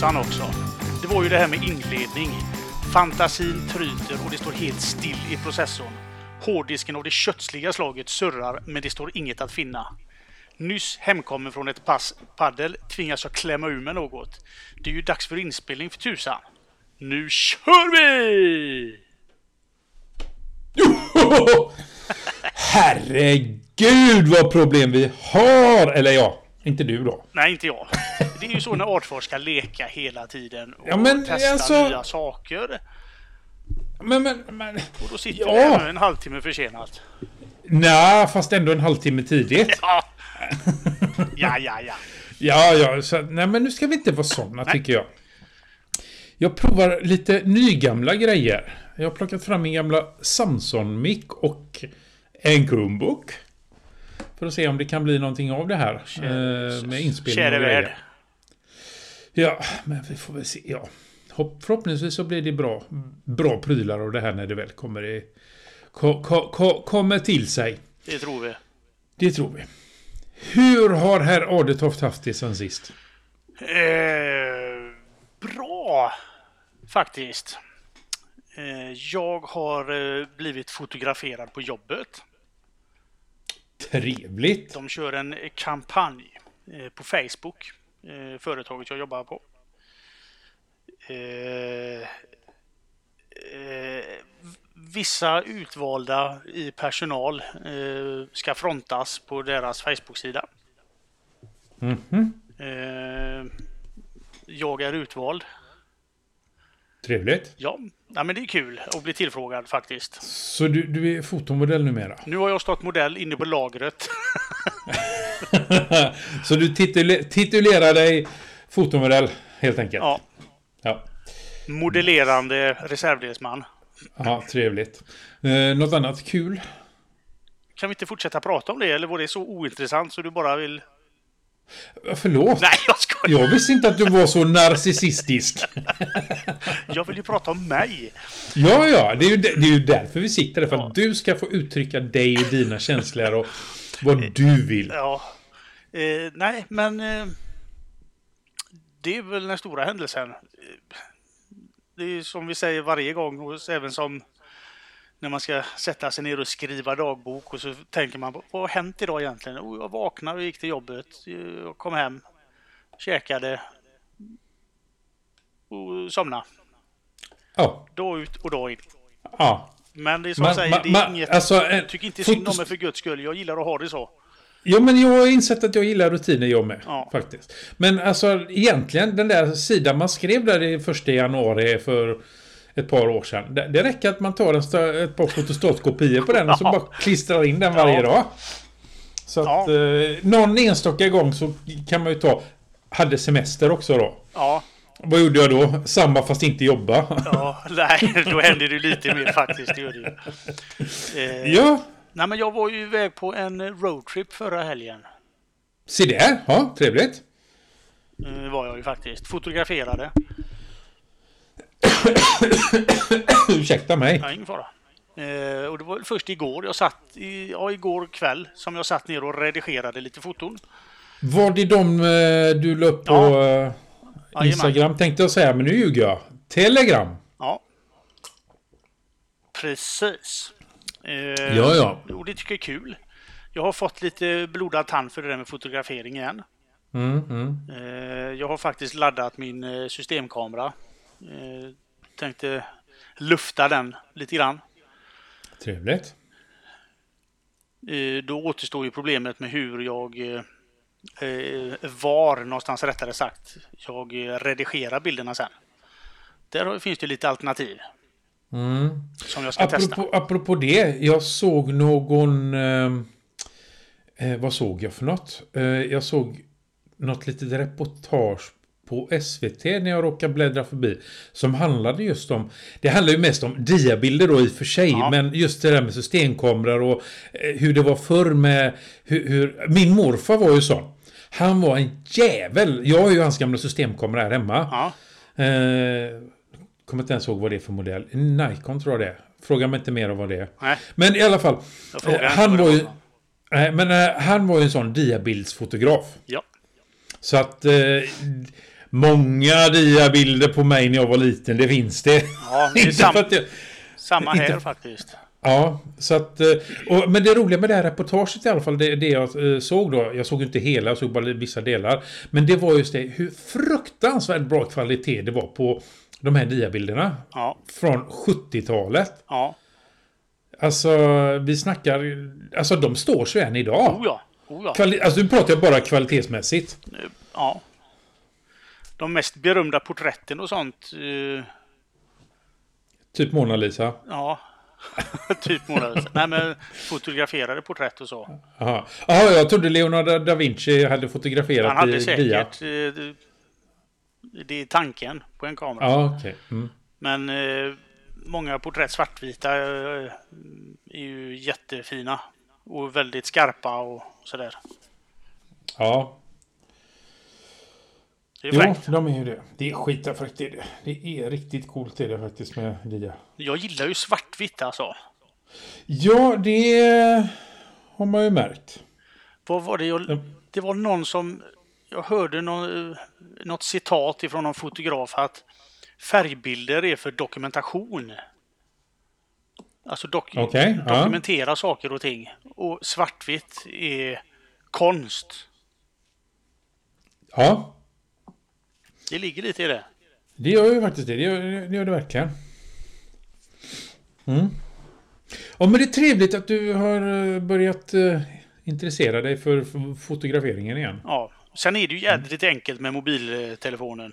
det var ju det här med inledning. Fantasin tryter och det står helt still i processorn. Hårddisken av det kötsliga slaget surrar, men det står inget att finna. Nyss hemkommen från ett pass paddel tvingas jag klämma ur med något. Det är ju dags för inspelning för tusan. Nu kör vi! Herregud vad problem vi har! Eller ja, inte du då. Nej, inte jag. Det är ju så när Artfors ska leka hela tiden och Ja, men testa alltså- nya saker. Men, men, men... Och då sitter Ja. nu en halvtimme försenat. Nej, fast ändå en halvtimme tidigt. Ja, ja, ja. ja. Ja, ja, så, nej men nu ska vi inte vara sådana tycker jag. Jag provar lite nygamla grejer. Jag har plockat fram min gamla Samsung-mick och en Chromebook. För att se om det kan bli någonting av det här. eh, med inspelning Käre värld. Ja, men vi får väl se. Ja. Hopp- Förhoppningsvis så blir det bra, bra prylar av det här när det väl kommer, i, ko, ko, ko, kommer till sig. Det tror vi. Det tror vi. Hur har herr Adetoft haft det sen sist? Eh, bra, faktiskt. Eh, jag har eh, blivit fotograferad på jobbet. Trevligt. De kör en kampanj eh, på Facebook, eh, företaget jag jobbar på. Eh, vissa utvalda i personal ska frontas på deras Facebook-sida. Mhm. Eh, jag är utvald. Trevligt. Ja, ja, men det är kul att bli tillfrågad faktiskt. Så du, du är fotomodell numera? Nu har jag stått modell inne på lagret. Så du titule, titulerar dig fotomodell helt enkelt? Ja, Ja, modellerande reservdelsman. ja trevligt. Eh, något annat kul? Kan vi inte fortsätta prata om det eller var det så ointressant så du bara vill... Förlåt? Nej, jag! Jag visste inte att du var så narcissistisk. Jag vill ju prata om mig. Ja, ja, det är ju, det är ju därför vi sitter där. För att du ska få uttrycka dig och dina känslor och vad du vill. Ja. Eh, nej, men... Eh, det är väl den stora händelsen. Eh, Det är som vi säger varje gång, och även som när man ska sätta sig ner och skriva dagbok och så tänker man vad har hänt idag egentligen? Oh, jag vaknade och gick till jobbet. Jag kom hem, käkade och somnade. Ja, Dag ut och dag in. ja. Men det är som Man- säger, man- det är man- inget... alltså, en tycker inte synd om mig för guds skull. Jag gillar att ha det så. Ja, men jag har insett att jag gillar rutiner jag med. Ja. Faktiskt. Men alltså egentligen den där sidan man skrev där i första januari för ett par år sedan. Det, det räcker att man tar en ett par fotostatkopior på den och så bara klistrar in den varje Ja. dag. Så att Ja. eh, någon enstaka gång så kan man ju ta hade semester också då. Ja, Vad gjorde jag då? Samma fast inte jobba. ja nej, då händer det lite mer faktiskt. Det gör det. Eh, ja, Nej, men jag var ju iväg på en roadtrip förra helgen. se där. Ja, trevligt. Eh, var jag ju faktiskt. Fotograferade. Ursäkta mig. Nej, ingen fara. Eh, och det var först igår jag satt, i, ja igår kväll, som jag satt ner och redigerade lite foton. Var det de eh, du la upp på Ja. eh, Instagram tänkte jag säga, men nu ljuger jag. Telegram. Ja. Precis. Eh, Ja, ja. Och det tycker jag är kul. Jag har fått lite blodad tand för det där med fotografering igen. Mm, mm. Eh, jag har faktiskt laddat min systemkamera. Tänkte lufta den lite grann. Trevligt. Då återstår ju problemet med hur jag var någonstans rättare sagt jag eh, redigerar bilderna sen. Där finns det lite alternativ Mm. som jag ska testa. Apropå, apropå det, jag såg någon... Eh, eh, vad såg jag för något? Eh, jag såg något litet reportage på SVT när jag råkade bläddra förbi. Som handlade just om... Det handlar ju mest om diabilder då i och för sig. Ja. Men just det där med systemkameror och eh, hur det var förr med... Hur, hur, min morfar var ju sån. Han var en jävel. Jag har ju hans gamla systemkamera här hemma. Ja, Eh, kommer inte ens ihåg vad det är för modell. Nikon tror jag det är. Fråga mig inte mer om vad det är. nej, Men i alla fall. Eh, han var ju... Nej, men eh, han var ju en sån diabildsfotograf. Ja, Så att... Eh, Många diabilder på mig när jag var liten, det finns det. Ja, det är sam, jag, samma här inte- faktiskt. Ja, så att... eh, Och, men det roliga med det här reportaget i alla fall, det, det jag eh, såg då, jag såg inte hela, jag såg bara vissa delar. Men det var just det, hur fruktansvärt bra kvalitet det var på de här diabilderna. Ja, Från 70-talet. ja. Alltså, vi snackar... Alltså, de står sig än idag. Oh ja. Oh ja. Kvali- alltså, nu pratar jag bara kvalitetsmässigt. ja. De mest berömda porträtten och sånt. eh, Typ Mona Lisa. Ja, typ månader. Nej men fotograferade porträtt och så. Jaha. Jag trodde Leonardo da Vinci hade fotograferat Han hade i dia. säkert... eh, det- är tanken på en kamera. Ja, okej. Mm. Men eh, många porträtt svartvita eh, är ju jättefina. Och väldigt skarpa och sådär. Ja, Det är jo, de är ju det. Det är skitfräckt det är det. Det är riktigt coolt är det faktiskt med dia. Jag gillar ju svartvitt alltså. Ja, det har man ju märkt. Vad var det jag... Det var någon som... Jag hörde någon, något citat ifrån någon fotograf att färgbilder är för dokumentation. Alltså dok ja. dokumentera saker och ting. Och svartvitt är konst. Ja, Det ligger lite i det. det gör ju faktiskt det. Det gör det, gör det verkligen. Mm. Ja, men det är trevligt att du har eh, börjat eh, intressera dig för fotograferingen igen. Ja. Sen är det ju jädrigt enkelt med mobiltelefonen.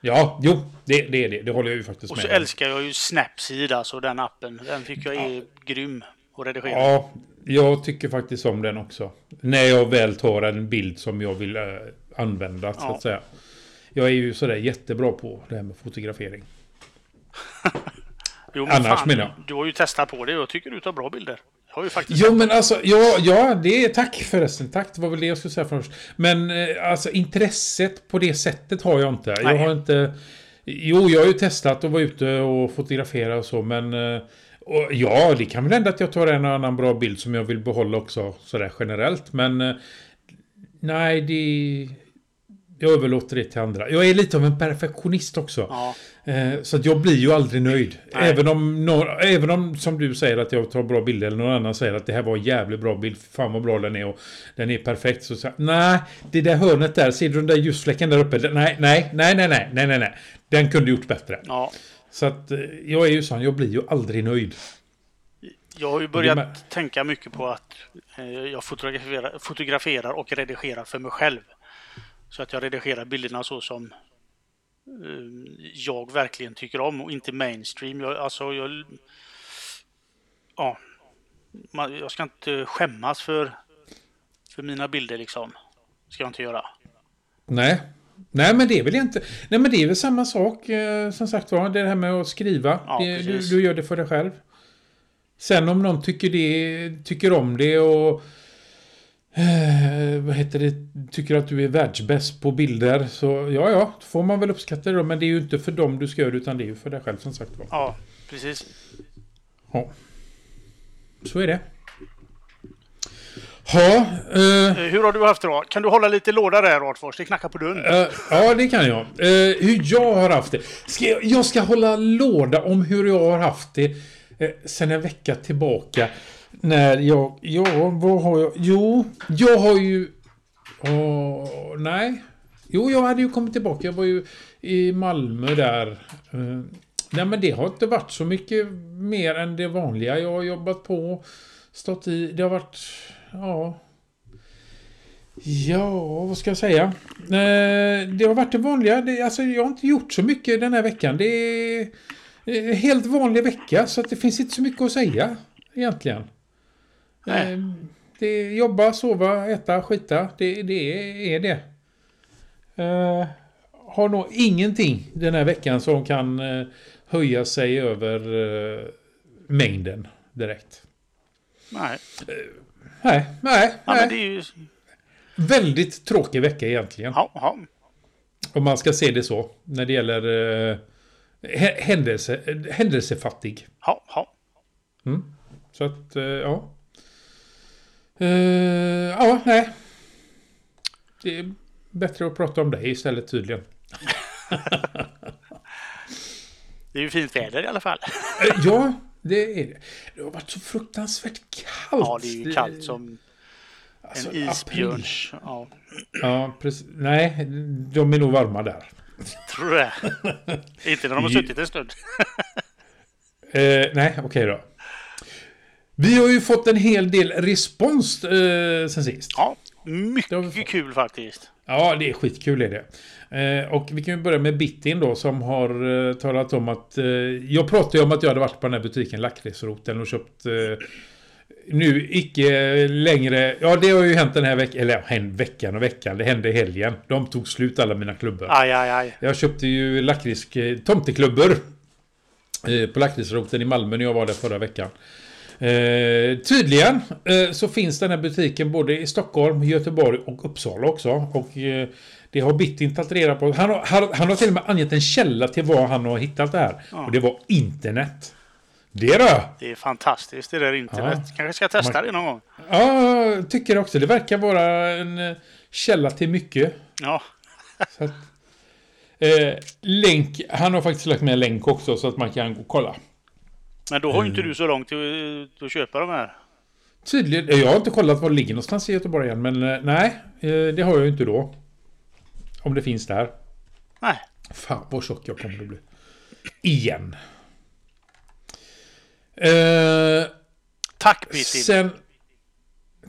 Ja, jo, det, det är det. Det håller jag ju faktiskt Och med så om. älskar jag ju Snapseed, alltså den appen. Den tycker jag är grym att redigera. Ja, jag tycker faktiskt om den också. När jag väl tar en bild som jag vill eh, använda, så Ja. att säga. Jag är ju sådär jättebra på det här med fotografering. Jo, men Annars fan, menar jag. Du har ju testat på det och jag tycker du tar bra bilder. Jag har ju faktiskt Jo, men alltså, ja, ja, det är tack förresten. Tack, det var väl det jag skulle säga först. Men eh, alltså intresset på det sättet har jag inte. Nej. Jag har inte... Jo, jag har ju testat att vara ute och fotografera och så, men... eh, Och ja, det kan väl hända att jag tar en och annan bra bild som jag vill behålla också, sådär generellt. Men... eh, Nej, det... Jag överlåter det till andra. Jag är lite av en perfektionist också. Ja, Eh, Så att jag blir ju aldrig nöjd. Nej. Även om, även om, som du säger, att jag tar bra bilder eller någon annan säger att det här var en jävligt bra bild. Fan vad bra den är och den är perfekt. Så säger nej, det där hörnet där, ser du den där ljusfläcken där uppe? Nej, nej, nej, nej, nej, nej, nej, nej. Den kunde gjort bättre. ja. Så att eh, jag är ju sån, jag blir ju aldrig nöjd. Jag har ju börjat tänka mycket på att eh, jag fotograferar, fotograferar och redigerar för mig själv. Så att jag redigerar bilderna så som eh, jag verkligen tycker om och inte mainstream. Jag, alltså, jag, ja, jag ska inte skämmas för, för mina bilder liksom. Ska jag inte göra. Nej. Nej, men det är väl inte... Nej, men det är väl samma sak, eh, som sagt var. Det här med att skriva. Ja, det, du, du gör det för dig själv. Sen om någon tycker, det, tycker om det och... Eh, vad heter det? Tycker att du är världsbäst på bilder. Så ja, ja. Får man väl uppskatta det då. Men det är ju inte för dem du ska göra utan det är ju för dig själv som sagt var. Ja, precis. Ja. Så är det. Ja, eh, Eh, Hur har du haft det då? Kan du hålla lite låda där Artfors? Det knackar på dörren. Eh, ja, det kan jag. Eh, hur jag har haft det. Ska jag, jag ska hålla låda om hur jag har haft det uh, sen en vecka tillbaka. När jag... Ja, vad har jag? Jo, jag har ju... åh, nej. Jo, jag hade ju kommit tillbaka. Jag var ju i Malmö där. Eh, nej, men det har inte varit så mycket mer än det vanliga. Jag har jobbat på, stått i. Det har varit... Ja, Ja, vad ska jag säga? Eh, det har varit det vanliga. Det, alltså, jag har inte gjort så mycket den här veckan. Det är en helt vanlig vecka, så att det finns inte så mycket att säga egentligen. Nej. Eh, det är jobba, sova, äta, skita. Det, det är det. Eh, har nog ingenting den här veckan som kan eh, höja sig över eh, mängden direkt. Nej. Nej, nej, Ja, nej. men det är ju... Väldigt tråkig vecka egentligen. Ja, ja. Om man ska se det så. När det gäller eh, hä- händelse, händelsefattig. Ja, ja. Så att, ja. Eh, ja, nej. Det är bättre att prata om det istället tydligen. Det är ju fint väder i alla fall. Eh, Ja, det är det. Det har varit så fruktansvärt kallt. Ja, det är ju kallt som Alltså, en april. isbjörns. Ja, Ja, precis. Nej, de är nog varma där. tror det. Inte när de har suttit en stund. Eh, nej, okej då. Vi har ju fått en hel del respons eh, sen sist. Ja, mycket kul faktiskt. Ja, det är skitkul är det. Eh, och vi kan ju börja med Bittin då som har eh, talat om att... Eh, jag pratade ju om att jag hade varit på den här butiken Lakritsroten och köpt... Eh, nu icke längre... Ja, det har ju hänt den här veckan. Eller ja, veckan och veckan. Det hände i helgen. De tog slut alla mina klubbor. Aj, aj, aj. Jag köpte ju lakrits... eh, Tomteklubbor. Eh, på Lakritsroten i Malmö när jag var där förra veckan. Eh, tydligen eh, så finns den här butiken både i Stockholm, Göteborg och Uppsala också. Och eh, det har Bittin tagit reda på. Han har, han, han har till och med angett en källa till var han har hittat det här. Ja. Och det var internet. Det då! Det är fantastiskt det där internet. Kanske ska testa Man- det någon gång. Ja, tycker också. Det verkar vara en eh, källa till mycket. Ja, att, eh, länk, han har faktiskt lagt med en länk också så att man kan gå och kolla. Men då har ju inte du så långt till att köpa de här. Tydligen, eh, jag har inte kollat var det ligger någonstans i Göteborg än, men eh, nej, eh, det har jag ju inte då. Om det finns där. Nej, Fan vad tjock jag kommer att bli. Igen. Eh, tack Bitin. sen...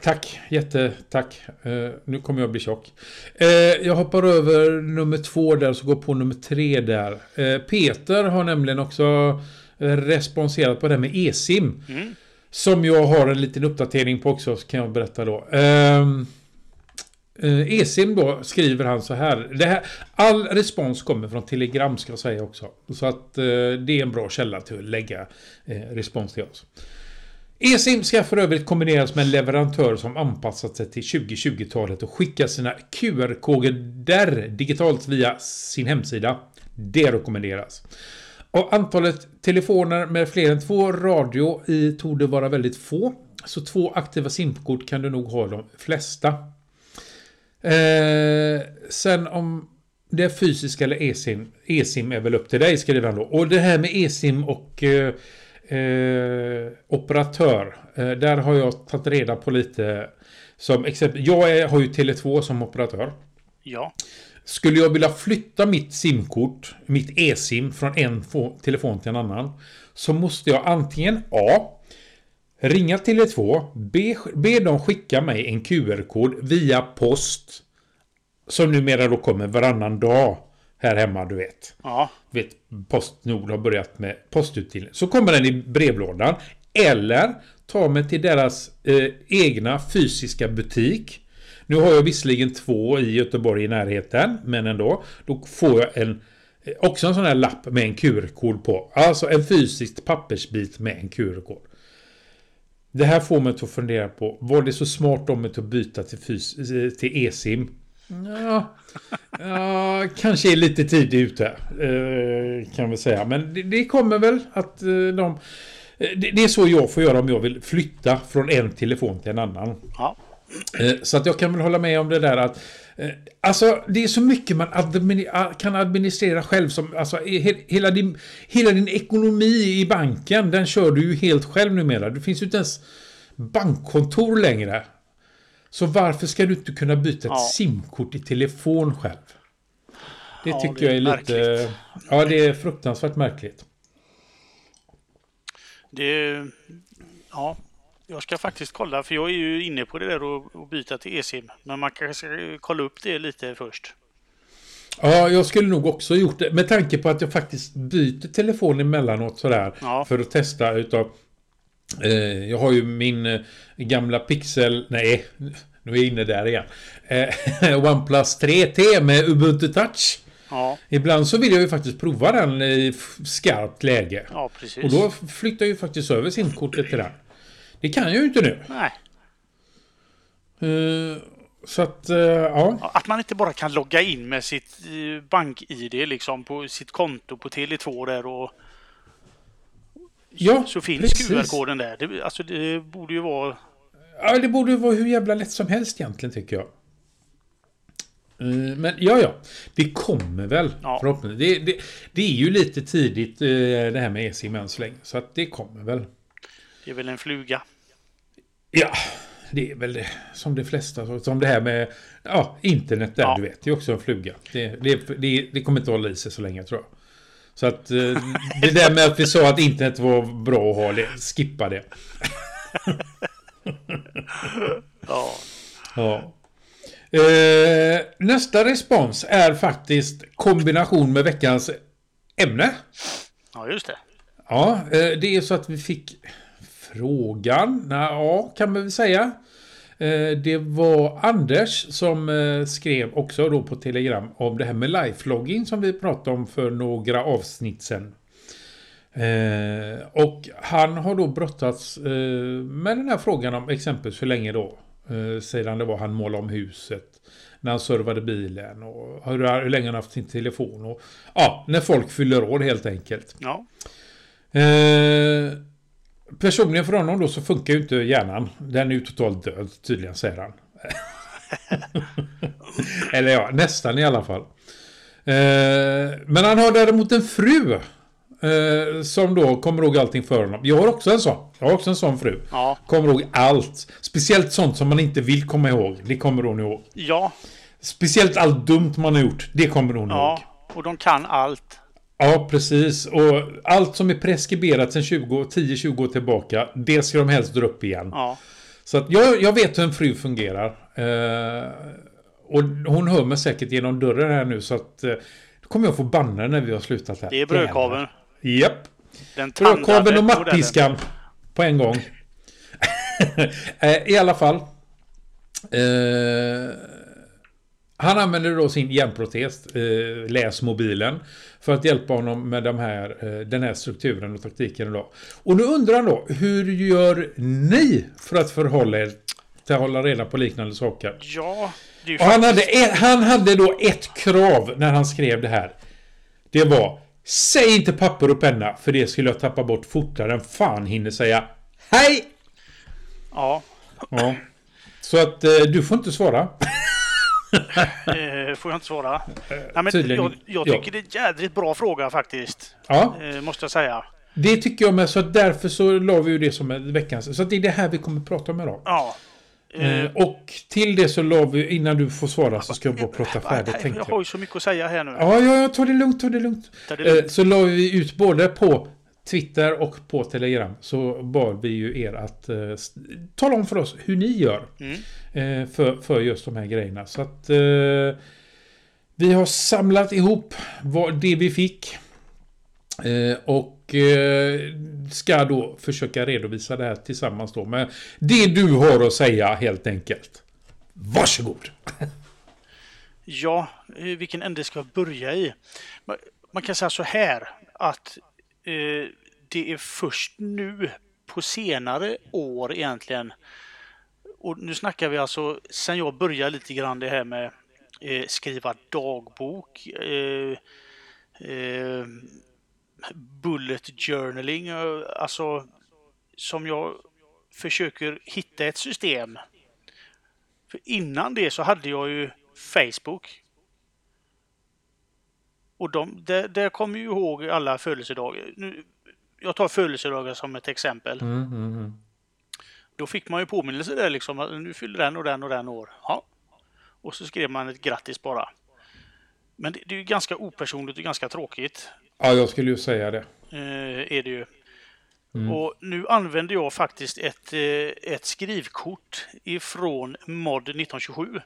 Tack, jättetack. Eh, nu kommer jag bli tjock. Eh, jag hoppar över nummer två där, så går på nummer tre där. Eh, Peter har nämligen också eh, responserat på det här med e-sim. Mm. Som jag har en liten uppdatering på också, så kan jag berätta då. Eh, Esim då skriver han så här. Det här. All respons kommer från Telegram ska jag säga också. Så att eh, det är en bra källa till att lägga eh, respons till oss. Esim ska för övrigt kombineras med en leverantör som anpassat sig till 2020-talet och skickar sina QR-koder digitalt via sin hemsida. Det rekommenderas. Och antalet telefoner med fler än två radio i torde vara väldigt få. Så två aktiva simkort kan du nog ha de flesta. Eh, sen om det är fysisk eller eSIM. eSIM är väl upp till dig skriver han då. Och det här med eSIM och eh, eh, operatör. Eh, där har jag tagit reda på lite. Som exempel. Jag är, har ju Tele2 som operatör. Ja, skulle jag vilja flytta mitt simkort, mitt e-sim, från en telefon till en annan. Så måste jag antingen A. Ringa Tele2, be, be dem skicka mig en QR-kod via post. Som numera då kommer varannan dag här hemma, du vet. ja, Du vet, Postnord har börjat med postutdelning. Så kommer den i brevlådan. Eller ta mig till deras eh, egna fysiska butik. Nu har jag visserligen två i Göteborg i närheten, men ändå. Då får jag en, eh, också en sån här lapp med en QR-kod på. Alltså en fysisk pappersbit med en QR-kod. Det här får mig att fundera på, var det så smart om mig att byta till, fys- eh, till e-sim? Ja, ja, kanske är lite tidigt ute. Eh, kan vi säga. Men det, det kommer väl att eh, de... Eh, det, det är så jag får göra om jag vill flytta från en telefon till en annan. ja. Eh, Så att jag kan väl hålla med om det där att eh, Alltså det är så mycket man admini- a- kan administrera själv som alltså he- hela din, hela din ekonomi i banken den kör du ju helt själv numera. Det finns ju inte ens bankkontor längre. Så varför ska du inte kunna byta ett Ja. simkort i telefon själv? Det Ja, tycker det är jag är lite... märkligt. Ja, det är fruktansvärt märkligt. Det... Ja, jag ska faktiskt kolla för jag är ju inne på det där och, och byta till eSIM. Men man kanske ska kolla upp det lite först. Ja, jag skulle nog också gjort det. Med tanke på att jag faktiskt byter telefon emellanåt sådär. Ja. För att testa utav... Eh, jag har ju min eh, gamla Pixel... Nej, nu är jag inne där igen. Eh, OnePlus 3T med Ubuntu Touch. Ja, Ibland så vill jag ju faktiskt prova den i skarpt läge. ja precis. Och då flyttar jag ju faktiskt över simkortet till den. Det kan jag ju inte nu. Nej, Eh, så att, eh, ja. Att man inte bara kan logga in med sitt eh, bank-id liksom på sitt konto på Tele2 där och Ja, så finns. QR-koden där. Det, alltså det borde ju vara... Ja, det borde ju vara hur jävla lätt som helst egentligen tycker jag. Men ja, ja. Det kommer väl. Ja. Förhoppningsvis. Det, det, det är ju lite tidigt det här med eSIM än så länge. Så att det kommer väl. Det är väl en fluga. Ja, det är väl det. Som de flesta. Som det här med ja, internet där, Ja. du vet. Det är också en fluga. Det, det, det, det kommer inte hålla i sig så länge tror jag. Så att eh, det där med att vi sa att internet var bra att ha, det, skippa det. Ja. Ja. Eh, nästa respons är faktiskt kombination med veckans ämne. ja, just det. Ja, eh, det är så att vi fick frågan, ja kan man väl säga. Eh, Det var Anders som eh, skrev också då på Telegram om det här med lifelogging som vi pratade om för några avsnitt sedan. Eh, och han har då brottats med den här frågan om exempelvis hur länge då? Sedan det var han målade om huset. När han servade bilen och hur, hur länge han haft sin telefon. Och, ja, när folk fyller år helt enkelt. Ja. Eh, personligen för honom då så funkar ju inte hjärnan. Den är ju totalt död tydligen säger han. Eller ja, nästan i alla fall. Eh, men han har däremot en fru. Eh, som då kommer ihåg allting för honom. Jag har också en sån. Jag har också en sån fru. Ja. Kommer ihåg allt. Speciellt sånt som man inte vill komma ihåg. Det kommer hon ihåg. Ja. Speciellt allt dumt man har gjort. Det kommer hon ihåg. Ja. Och de kan allt. Ja, precis. Och allt som är preskriberat sedan 20 10-20 år tillbaka, det ska de helst dra upp igen. Ja. Så att jag, jag vet hur en fru fungerar. Eh, och hon hör mig säkert genom dörren här nu så att eh, då kommer jag få banna när vi har slutat här. Det är brödkaveln. Japp. Den Brödkaveln och mattpiskan på en gång. Eh, I alla fall. Eh, han använder då sin hjärnprotes, eh, läs mobilen, för att hjälpa honom med de här, eh, den här strukturen och taktiken. Då. Och nu undrar han då, hur gör ni för att förhålla er till att hålla reda på liknande saker? Ja. Det är Och han hade, ett, han hade då ett krav när han skrev det här. Det var Säg inte papper och penna för det skulle jag tappa bort fortare än fan hinner säga Hej! Ja. Ja. Så att eh, du får inte svara. Eh, får jag inte svara. Nej, men jag, jag ja. tycker det är en jädrigt bra fråga faktiskt. Ja, Eh, måste jag säga. det tycker jag med. Så därför så la vi ju det som veckans. Så det är det här vi kommer att prata om idag. Ja. Eh, Eh, och till det så la vi, innan du får svara så ska jag bara prata färdigt jag har ju så mycket att säga här nu. Ja, ja, ja, ta det lugnt, ta det lugnt. Ta det lugnt. Eh, Så la vi ut både på Twitter och på Telegram så bad vi ju er att eh, tala om för oss hur ni gör Mm. eh, för, för just de här grejerna. Så att eh, vi har samlat ihop vad, det vi fick eh, och eh, ska då försöka redovisa det här tillsammans då med det du har att säga helt enkelt. Varsågod! Ja, eh, vilken ände ska jag börja i? Man kan säga så här att eh, det är först nu på senare år egentligen och nu snackar vi alltså sen jag började lite grann det här med eh, skriva dagbok, eh, eh, bullet journaling, eh, alltså som jag försöker hitta ett system. För innan det så hade jag ju Facebook. Och de, där, där kommer ju ihåg alla födelsedagar. Nu, jag tar födelsedagar som ett exempel. Mm, mm, mm. Då fick man ju påminnelse där liksom. att Nu fyller den och den och den år. Ja. Och så skrev man ett grattis bara. Men det, det är ju ganska opersonligt och ganska tråkigt. Ja, jag skulle ju säga det. Eh, är det ju. Och nu använder jag faktiskt ett, eh, ett skrivkort ifrån MOD 1927.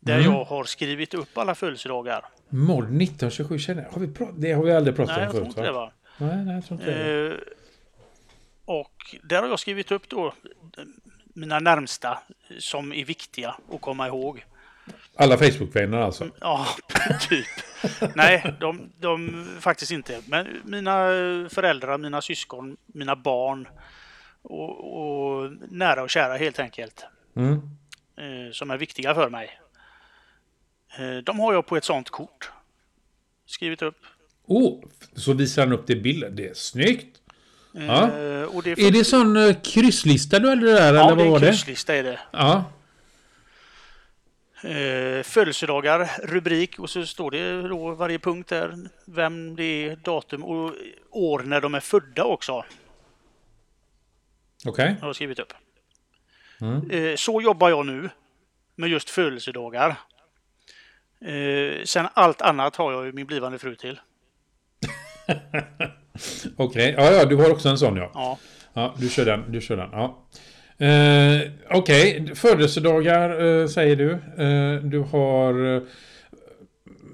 Där Mm. jag har skrivit upp alla födelsedagar. Mod 1927 känner jag. Har vi det har vi aldrig pratat Nej, om förut va? va. Nej, nej, jag tror inte det. Eh, och där har jag skrivit upp då mina närmsta som är viktiga att komma ihåg. Alla Facebook-vänner alltså. Ja, typ. Nej, de, de faktiskt inte. Men mina föräldrar, mina syskon, mina barn och, och nära och kära helt enkelt. Mm. Eh, som är viktiga för mig. Eh, de har jag på ett sånt kort. Skrivit upp. Oh, så visar han upp det bilden. Det är snyggt. Eh, Ja. och det Är det sån uh, krysslista du hade där ja, eller det vad är var en det? krysslista är det. Ja. Eh, födelsedagar, rubrik och så står det då varje punkt där vem det är, datum och år när de är födda också. Okej. Har jag skrivit upp. Mm. Eh, så jobbar jag nu med just födelsedagar. Eh, sen allt annat har jag ju min blivande fru till. Okej. Ja, ja, du har också en sån ja. Ja. Ja, du kör den. Du kör den. Ja. Eh, Okej, födelsedagar eh, säger du. Eh, du har eh,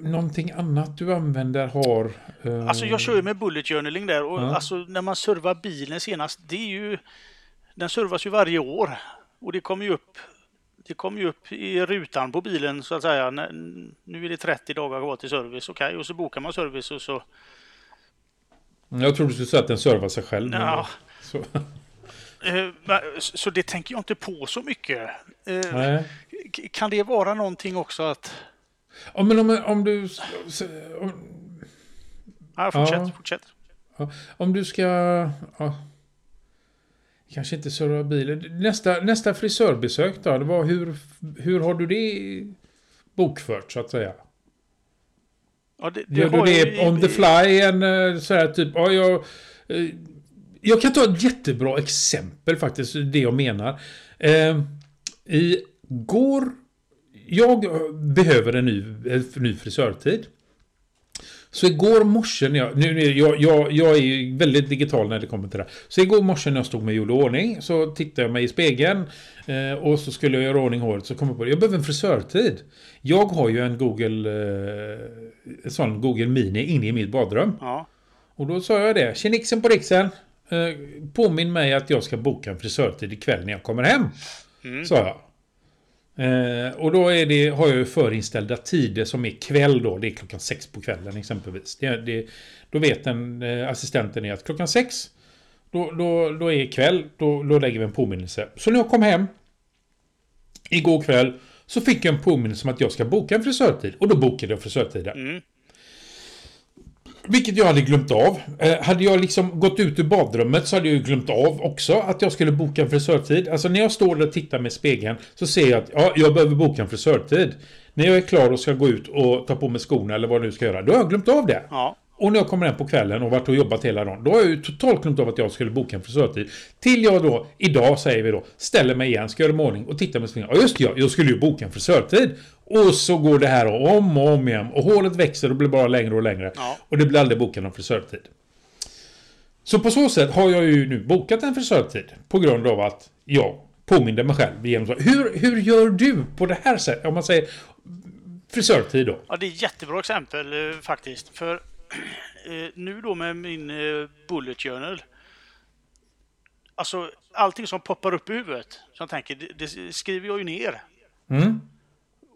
någonting annat du använder har... Eh, Alltså jag kör ju med bullet journaling där och Ja. alltså när man servar bilen senast, det är ju... Den servas ju varje år och det kommer ju upp det kommer ju upp i rutan på bilen så att säga. Nu är det 30 dagar kvar till service, okej. Och så bokar man service och så... Jag tror du skulle säga att den servar sig själv. Ja, Så, eh, så det tänker jag inte på så mycket. Eh, nej. Kan det vara någonting också att... Ja, men om, om du... Om, Ja, fortsätt, Ja. fortsätt. om du ska... Ja, kanske inte serva bilen. Nästa, nästa frisörbesök då? Det var hur, hur har du det bokfört så att säga? Ja, det, det Gör du det ju- on the fly? En eh, så här typ, ja, jag, eh, jag kan ta ett jättebra exempel faktiskt, det jag menar. Eh, Igår, jag behöver en ny, en ny frisörtid. Så igår morse när jag, nu, jag, jag, jag är ju väldigt digital när det kommer till det här. Så igår morse när jag stod med gjorde ordning så tittade jag mig i spegeln eh, och så skulle jag göra ordning håret så kom jag på det. Jag behöver en frisörtid. Jag har ju en Google, eh, en sån Google Mini inne i mitt badrum. Ja, Och då sa jag det. Tjenixen på riksen. Eh, påminn mig att jag ska boka en frisörtid ikväll när jag kommer hem. Mm. Sa jag. Eh, och då är det, har jag ju förinställda tider som är kväll då. Det är klockan sex på kvällen exempelvis. Det, det, då vet den, eh, assistenten är att klockan sex då, då, då är kväll. Då, då lägger vi en påminnelse. Så när jag kom hem igår kväll så fick jag en påminnelse om att jag ska boka en frisörtid. Och då bokade jag frisörtiden. mm. Vilket jag hade glömt av. Eh, hade jag liksom gått ut ur badrummet så hade jag ju glömt av också att jag skulle boka en frisörtid. Alltså när jag står där och tittar med spegeln så ser jag att ja, jag behöver boka en frisörtid. När jag är klar och ska gå ut och ta på mig skorna eller vad jag nu ska göra, då har jag glömt av det. ja. Och när jag kommer hem på kvällen och varit och jobbat hela dagen, då har jag ju totalt glömt av att jag skulle boka en frisörtid. Till jag då, idag säger vi då, ställer mig igen, ska göra mig i ordning och tittar med spegeln. Ja just ja, jag skulle ju boka en frisörtid. Och så går det här om och om igen. Och hålet växer och blir bara längre och längre. Ja. Och det blir aldrig bokat någon frisörtid. Så på så sätt har jag ju nu bokat en frisörtid. På grund av att jag påminde mig själv genom. Hur, hur gör du på det här sättet? Om man säger frisörtid då. Ja, det är ett jättebra exempel eh, faktiskt. För nu då med min eh, bullet journal. Alltså allting som poppar upp i huvudet. Så jag tänker, det, det skriver jag ju ner. Mm.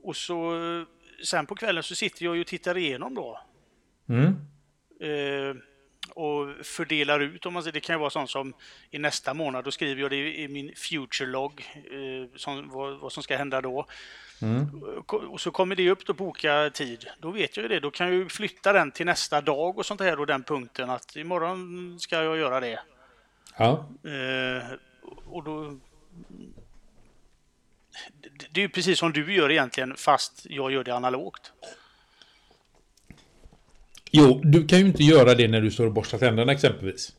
Och så eh, sen på kvällen så sitter jag ju och tittar igenom då. Mm. Eh, och fördelar ut om man säger. Det kan ju vara sånt som i nästa månad, då skriver jag det i min future log. Eh, som, vad, vad som ska hända då. Och så kommer det upp då boka tid. Då vet jag ju det. Då kan jag ju flytta den till nästa dag och sånt här och den punkten att imorgon ska jag göra det. Ja. Eh, och då... Det- Det är ju precis som du gör egentligen fast jag gör det analogt. Jo, du kan ju inte göra det när du står och borstar tänderna exempelvis.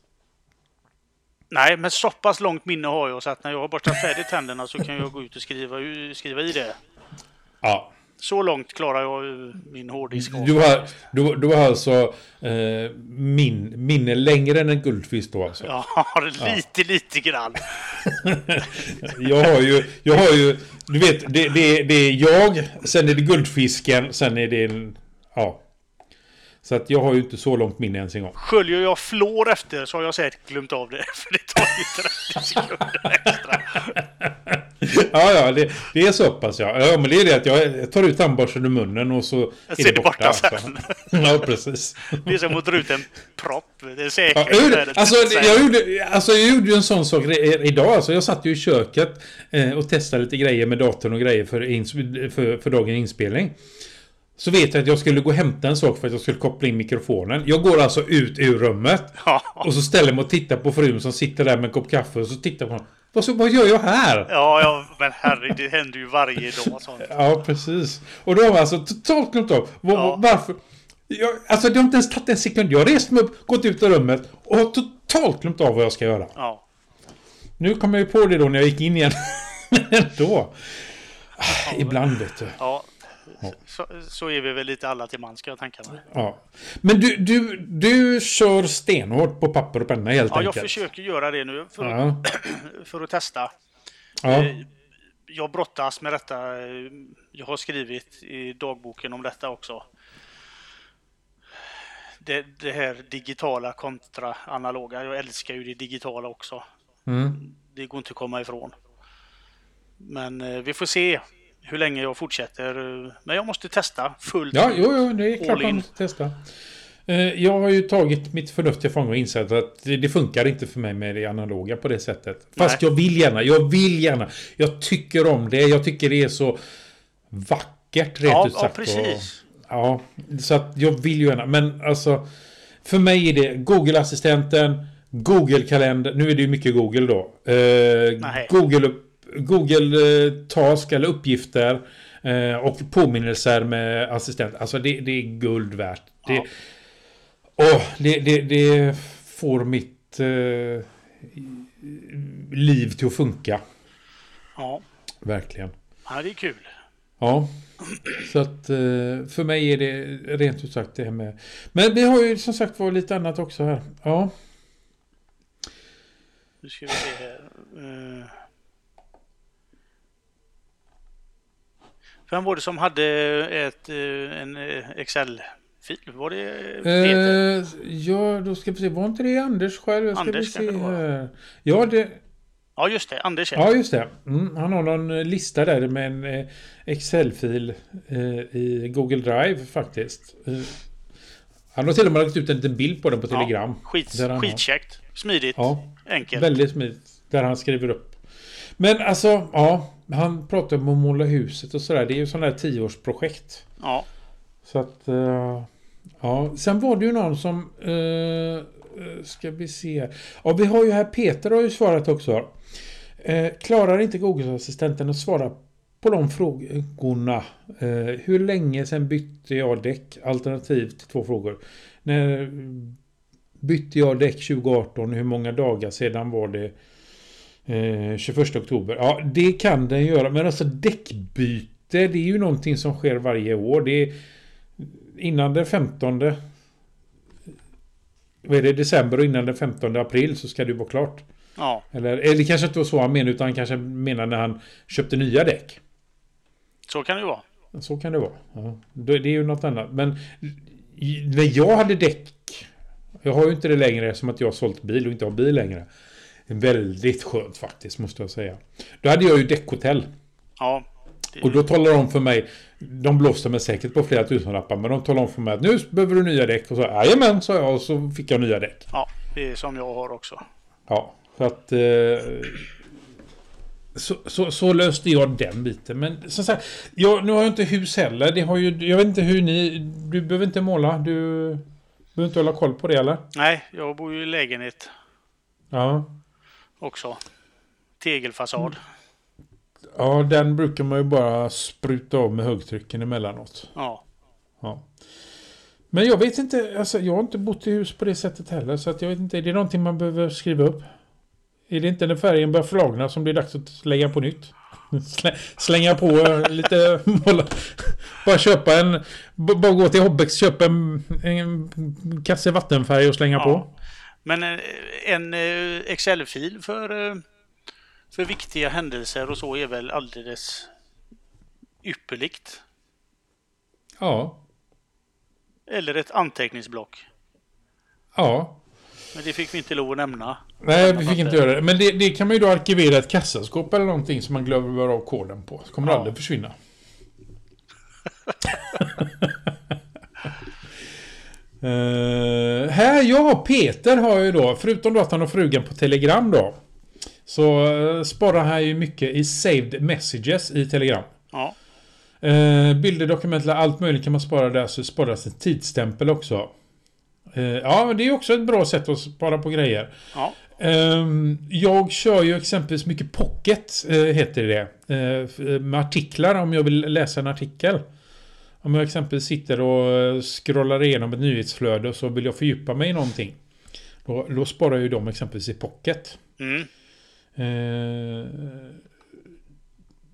Nej, men så pass långt minne har jag så att när jag har borstat färdigt tänderna så kan jag gå ut och skriva, skriva i det. Ja. Så långt klarar jag min hårddisk. Du har, du, du har alltså eh, min, minne längre än en guldfisk då alltså. Ja, lite, lite grann. Jag har ju, jag har ju, du vet, det, det, det är jag, sen är det guldfisken, sen är det en, ja. Så att jag har ju inte så långt minne ens en gång. Sköljer jag flår efter så har jag säkert glömt av det. För det tar ju 30 sekunder. Ja, ja, det, det är så pass ja. Ja, men det är det att jag tar ut tandborsten ur munnen och så Jag är ser det borta. borta alltså. sen. Ja, precis. Det är som att dra ut en propp. Det är Ja, säkert. jag gjorde, värdet. alltså, jag gjorde, alltså jag gjorde ju en sån sak idag. Alltså, jag satt ju i köket eh, och testade lite grejer med datorn och grejer för, ins- för, för dagens inspelning. Så vet jag att jag skulle gå och hämta en sak för att jag skulle koppla in mikrofonen. Jag går alltså ut ur rummet Ja. och så ställer mig och tittar på frun som sitter där med en kopp kaffe och så tittar jag på honom. Vad, så, vad gör jag här? Ja, ja, men herre, det händer ju varje dag sånt. Ja, precis. Och då har man alltså totalt glömt av. Var, Ja. Varför? Jag, alltså det har inte ens tagit en sekund. Jag har rest mig upp, gått ut ur rummet och har totalt glömt av vad jag ska göra. Ja. Nu kom jag ju på det då när jag gick in igen. Ändå. Ibland vet du. Ja, så, så är vi väl lite alla till man ska jag tänka mig. Ja. Men du, du, du kör stenhårt på papper och penna helt Ja, jag enkelt. försöker göra det nu för, Ja. för att testa. Ja. Eh, Jag brottas med detta. Jag har skrivit i dagboken om detta också. Det, det här digitala kontra analoga. Jag älskar ju det digitala också. Mm. Det går inte att komma ifrån. Men eh, vi får se hur länge jag fortsätter. Men jag måste testa fullt Ja, jo, jo, det är klart man måste testa. Eh, Jag har ju tagit mitt förnuft till fånga och insett att det funkar inte för mig med det analoga på det sättet. Fast Nej. jag vill gärna, jag vill gärna. Jag tycker om det, jag tycker det är så vackert rent Ja, ut ja, sagt. precis. Och, ja, så att jag vill ju gärna. Men alltså, för mig är det Google-assistenten, Google-kalender. Nu är det ju mycket Google då. Eh. Google, Google eh, Task eller uppgifter. Eh, och påminnelser med assistent. Alltså det, det är guld värt. Det, Ja. åh, det, det, det får mitt eh, liv till att funka. Ja, Verkligen. ja det är kul. Ja. Så att eh, för mig är det rent ut sagt det här med... Men vi har ju som sagt var lite annat också här. Ja. Nu ska vi se här. Vem var det som hade ett, eh, en eh, Excel-fil? Var det Peter? Eh, ja, då ska vi se. Var inte det Anders själv? Ska Anders se här. Ja, det... Ja, just det. Anders ja. Ja, just det. Mm, han har någon eh, lista där med en eh, Excel-fil eh, i Google Drive faktiskt. Eh, han har till och med lagt ut en liten bild på den på Ja, Telegram. Skit, Där han har- skitkäckt. Smidigt. Ja, Enkelt. väldigt smidigt. Där han skriver upp. Men alltså, ja. Han pratar om att måla huset och sådär. Det är ju sådana här tioårsprojekt. Ja. Så att... eh, ja, sen var det ju någon som... eh, eh, ska vi se. Ja, vi har ju här Peter har ju svarat också. Eh, klarar inte Google-assistenten att svara på de frågorna? Eh, hur länge sedan bytte jag däck? Alternativ till två frågor. När bytte jag däck 2018? Hur många dagar sedan var det? Eh, 21 oktober. Ja, det kan den göra. Men alltså däckbyte, det är ju någonting som sker varje år. Det är innan den 15 vad är det, december och innan den 15 april så ska det ju vara klart. Ja. Eller, eller kanske inte var så han menade utan han kanske menar när han köpte nya däck. Så kan det ju vara. Så kan det vara. Ja. Det det är ju något annat. Men när jag hade däck. Jag har ju inte det längre som att jag har sålt bil och inte har bil längre. Väldigt skönt faktiskt måste jag säga. Då hade jag ju däckhotell. Ja. Det, Och då talar de för mig. De blåste mig säkert på flera tusenlappar. Men de talar om för mig att nu behöver du nya däck. Och så jajamän sa jag och så fick jag nya däck. ja, det är som jag har också. Ja, så att... Eh, så, så, så löste jag den biten. Men som sagt, jag, nu har jag inte hus heller. Det har ju, jag vet inte hur ni... Du behöver inte måla. Du behöver inte hålla koll på det eller? Nej, jag bor ju i lägenhet Ja. Också. Tegelfasad. Ja, den brukar man ju bara spruta av med högtrycken emellanåt. Ja. Ja. Men jag vet inte, alltså jag har inte bott i hus på det sättet heller. Så att jag vet inte, är det någonting man behöver skriva upp? Är det inte när färgen börjar flagna som det är dags att slänga på nytt? Slä, slänga på lite måla. Bara köpa en... Bara gå till Hobbex, köpa en, en kasse vattenfärg och slänga Ja. på. Men eh, en eh, Excel-fil för, eh, för viktiga händelser och så är väl alldeles ypperligt. Ja. Eller ett anteckningsblock. Ja. Men det fick vi inte lov att nämna. Nej, vi fick inte göra det. Men det, det kan man ju då arkivera ett kassaskåp eller någonting som man glömmer av koden på. Så kommer det Ja. aldrig försvinna. Eh, här, ja, Peter har ju då, förutom då att han har frugan på Telegram då. Så uh, sparar han ju mycket i saved messages i Telegram. Ja, Uh, bilder, dokument, allt möjligt kan man spara där så sparas en tidsstämpel också. Eh, ja, men det är också ett bra sätt att spara på grejer. ja, Ehm, jag kör ju exempelvis mycket pocket, eh, heter det. Eh, med artiklar om jag vill läsa en artikel. Om jag exempelvis sitter och scrollar igenom ett nyhetsflöde och så vill jag fördjupa mig i någonting. Då, då sparar jag ju dem exempelvis i pocket. Mm. Eh,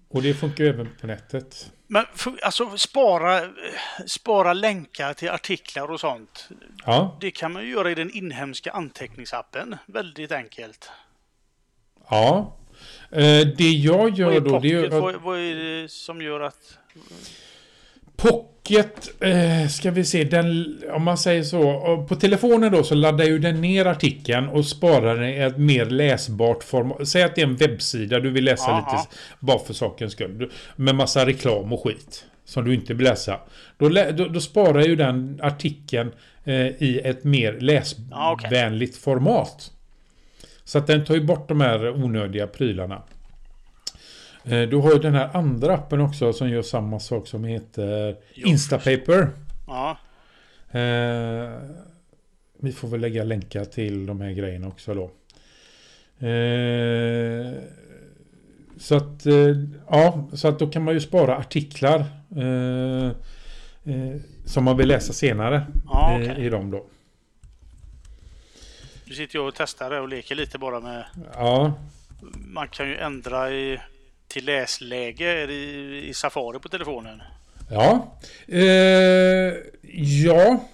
och det funkar ju även på nätet. Men alltså spara, eh, spara länkar till artiklar och sånt. Ja, Det kan man ju göra i den inhemska anteckningsappen. Väldigt enkelt. ja. Eh, det jag Vad gör är då, det är Vad, vad är det som gör att... Pocket, eh, ska vi se, den, om man säger så. På telefonen då så laddar ju den ner artikeln och sparar den i ett mer läsbart format. Säg att det är en webbsida du vill läsa Ja, lite bara för sakens skull. Med massa reklam och skit. Som du inte vill läsa. Då, då, då sparar ju den artikeln eh, i ett mer läsvänligt format. Så att den tar ju bort de här onödiga prylarna. Eh, Du har ju den här andra appen också som gör samma sak som heter Jo, Instapaper. Ja, Eh, vi får väl lägga länkar till de här grejerna också då. Eh, så att, eh, ja, så att då kan man ju spara artiklar eh, eh, som man vill läsa senare Ja, i- okej. i dem då. nu sitter jag och testar det och leker lite bara med... Ja, Man kan ju ändra i, till läsläge i, i Safari på telefonen. ja, eh, ja.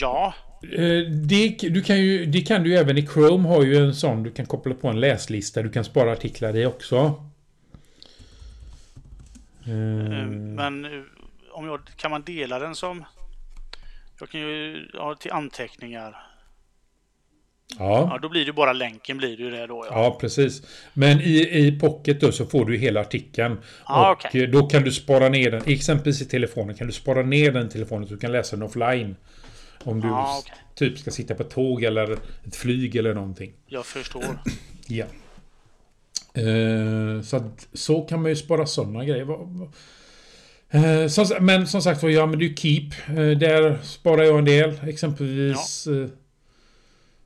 Ja, Eh, Det, du kan ju, det kan du även i Chrome har ju en sån du kan koppla på en läslista du kan spara artiklar i också. eh, Eh, men eh, om jag, kan man dela den som... Jag kan ju ha till anteckningar. Ja, Ja, då blir det bara länken blir det ju det då. Ja. ja precis. Men i, i Pocket då så får du hela artikeln. Ja, och eh, då kan du spara ner den, exempelvis i telefonen, kan du spara ner den telefonen så du kan läsa den offline. Om du Ja, okej. typ ska sitta på ett tåg eller ett flyg eller någonting. Jag förstår. Ja. Eh, så, att, så kan man ju spara sådana grejer. Eh, som, men som sagt var, jag använder ju Keep. Eh, där sparar jag en del. Exempelvis eh,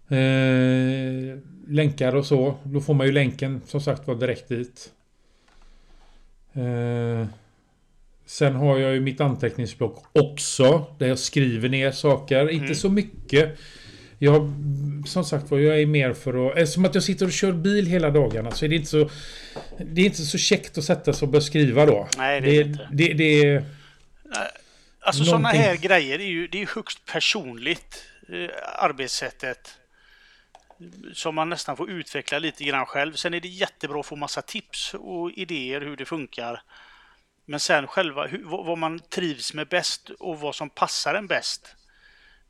eh, länkar och så. Då får man ju länken som sagt var direkt dit. Eh, sen har jag ju mitt anteckningsblock också. Där jag skriver ner saker. Inte så mycket. Jag, som sagt var, jag är mer för att... Eftersom att jag sitter och kör bil hela dagarna så är det inte så... Det är inte så käckt att sätta sig och börja skriva då. Nej, det är det inte. Det, det är... Alltså sådana här grejer är ju det är ju högst personligt. Eh, arbetssättet. Som man nästan får utveckla lite grann själv. Sen är det jättebra att få massa tips och idéer hur det funkar. Men sen själva hur, vad vad man trivs med bäst och vad som passar en bäst.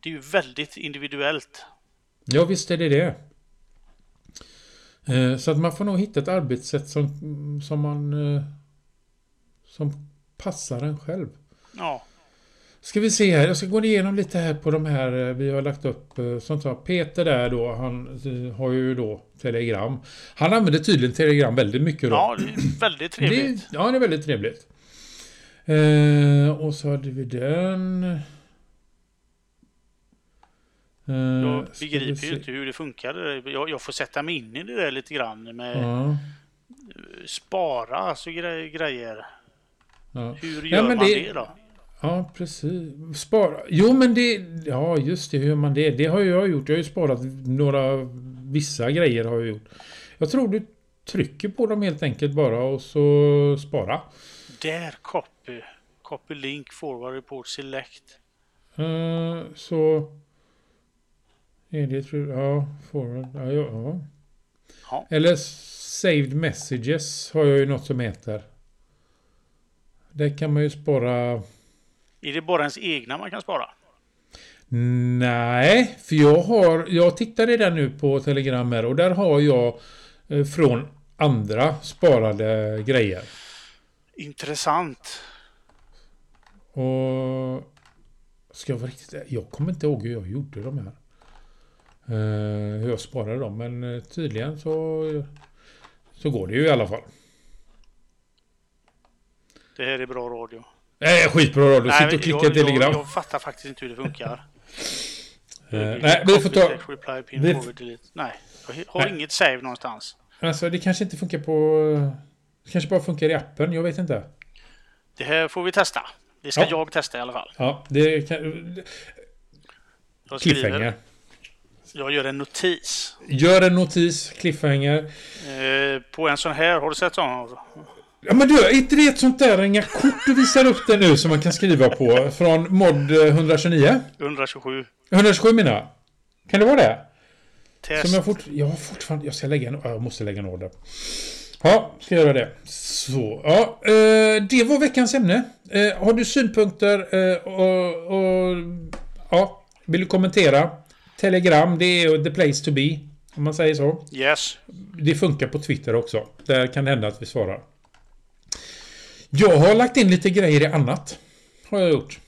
Det är ju väldigt individuellt. Ja, visst är det det. Eh, Så att man får nog hitta ett arbetssätt som, som man... eh, Som passar en själv. Ja, Ska vi se här, jag ska gå igenom lite här på de här eh, vi har lagt upp. eh, Som sagt, Peter där då, han eh, har ju då Telegram. Han använder tydligen Telegram väldigt mycket då. ja det är väldigt trevligt. Det, ja, det är väldigt trevligt. Eh, och så hade vi den. Eh, Jag begriper ju inte hur det funkar. Jag, jag får sätta mig in i det där lite grann med Ja, spara, alltså gre- grejer. ja. Hur Ja, gör men man det- det då? Ja, precis. Spara. Jo, men det... Ja, just det. Hur man det? Det har jag gjort. Jag har ju sparat några... Vissa grejer har jag gjort. Jag tror du trycker på dem helt enkelt bara och så spara. Där copy. Copy link forward report select. Eh, så... Är det tror Ja, forward. Ja, ja, ja. Ja. Eller saved messages har jag ju något som heter. Där kan man ju spara... Är det bara ens egna man kan spara? Nej, för jag har... Jag tittade där nu på Telegram här och där har jag eh, från andra sparade grejer. Intressant. Och... Ska jag vara riktigt... Jag kommer inte ihåg hur jag gjorde de här. Eh, hur jag sparade dem, men eh, tydligen så... Så går det ju i alla fall. Det här är bra radio. Nej, skitbra radio. Sitt Nej, och klicka jag, telegram. jag, jag fattar faktiskt inte hur det funkar. Eh, nej, vi får ta... Reply, pin, vi- forward. Nej, jag har Nej. inget save någonstans. Alltså, det kanske inte funkar på... Det kanske bara funkar i appen, jag vet inte. Det här får vi testa. Det ska Ja. jag testa i alla fall. Ja, det kan... Jag skriver, Cliffhanger. jag gör en notis. Gör en notis, cliffhanger. Eh, på en sån här, har du sett sån? Ja men du, är inte det ett sånt där inga kort du visar upp det nu som man kan skriva på från mod eh, 129? 127. 127 menar jag. Kan det vara det? Test. Som jag, fort, jag har fortfarande... Jag ska lägga en... ja, Jag måste lägga en order. Ja, ska jag göra det. Så, ja. Eh, det var veckans ämne. Eh, har du synpunkter eh, och, och... Ja, vill du kommentera? Telegram, det är the place to be. Om man säger så. Yes. Det funkar på Twitter också. Där kan det hända att vi svarar. Jag har lagt in lite grejer i annat. Har jag gjort.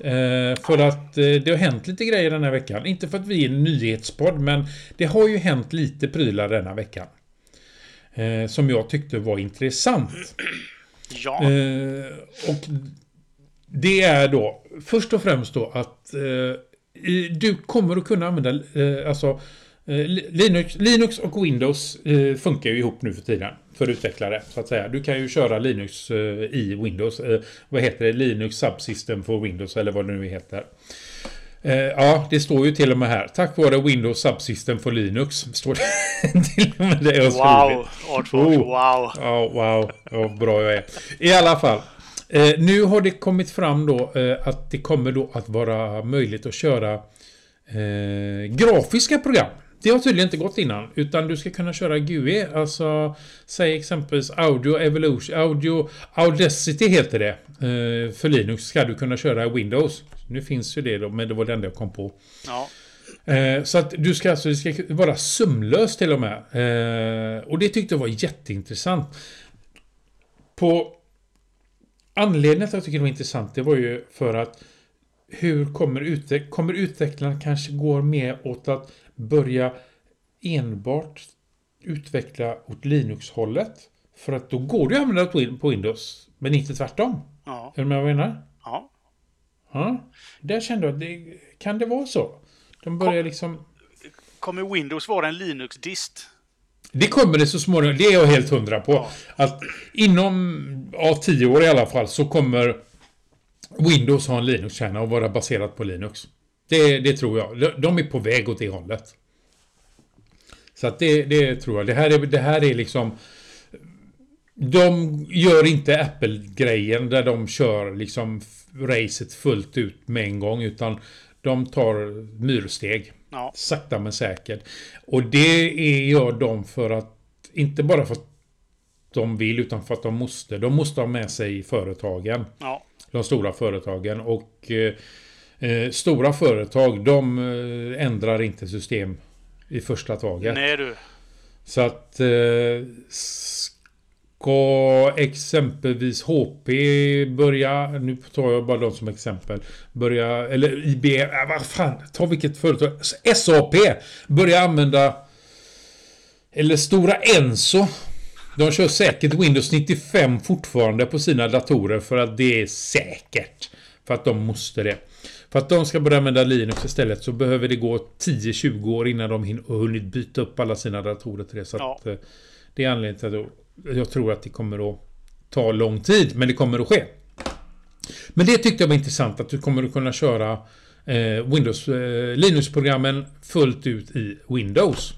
Eh, för att eh, det har hänt lite grejer den här veckan. Inte för att vi är en nyhetspodd, men det har ju hänt lite prylar denna veckan. Eh, som jag tyckte var intressant. Ja. Eh, och det är då först och främst då att eh, du kommer att kunna använda eh, alltså Li- Linux, Linux och Windows funkar ju ihop nu för tiden för utvecklare så att säga. Du kan ju köra Linux eh, i Windows. Eh, vad heter det? Linux Subsystem for Windows eller vad det nu heter. Eh, ja, det står ju till och med här. Tack vare Windows Subsystem for Linux. Står det till och med det jag. Wow. Oh. Wow. Ja, wow. Vad bra jag är. I alla fall. Nu har det kommit fram då att det kommer då att vara möjligt att köra grafiska program. Det har tydligen inte gått innan, utan du ska kunna köra GUI, alltså säg exempelvis Audio Evolution, Audio Audacity heter det. Eh, för Linux ska du kunna köra Windows. Nu finns ju det då, men det var det enda jag kom på. Ja. Eh, så att du ska alltså, det ska vara sömlöst till och med. Eh, och det tyckte jag var jätteintressant. På anledningen till att jag tycker det var intressant, det var ju för att hur kommer, utveck kommer utvecklarna kanske gå mer åt att börja enbart utveckla åt Linux-hållet? För att då går det ju att använda på Windows, men inte tvärtom. Ja. Är du med vad jag menar? Ja. Ja. Där kände jag det, kan det vara så? De börjar liksom... Kommer Windows vara en Linux-dist? Det kommer det så småningom, det är jag helt hundra på. Ja. Att inom ja, tio år i alla fall så kommer Windows ha en Linux-kärna och vara baserat på Linux. Det, det tror jag. De- är på väg åt det hållet. Så att det, det tror jag. Det här är, det här är liksom... De gör inte Apple-grejen där de kör liksom racet fullt ut med en gång utan de tar myrsteg. Ja. Sakta men säkert. Och det är, gör de för att, inte bara för att de vill utan för att de måste. De måste ha med sig företagen. Ja. De stora företagen. Och eh, eh, stora företag, de eh, ändrar inte system i första taget. Nej du. Så att eh, ska exempelvis HP börja, nu tar jag bara dem som exempel, börja, eller IBM, äh, vad fan, ta vilket företag, SAP, börja använda, eller Stora Enso, de kör säkert Windows 95 fortfarande på sina datorer för att det är säkert. För att de måste det. För att de ska börja använda Linux istället så behöver det gå 10-20 år innan de hin- hunnit byta upp alla sina datorer till det. Så Ja. att, eh, det är anledningen till att jag- tror att det kommer att ta lång tid, men det kommer att ske. Men det tyckte jag var intressant att du kommer att kunna köra eh, Windows, eh, Linux-programmen fullt ut i Windows.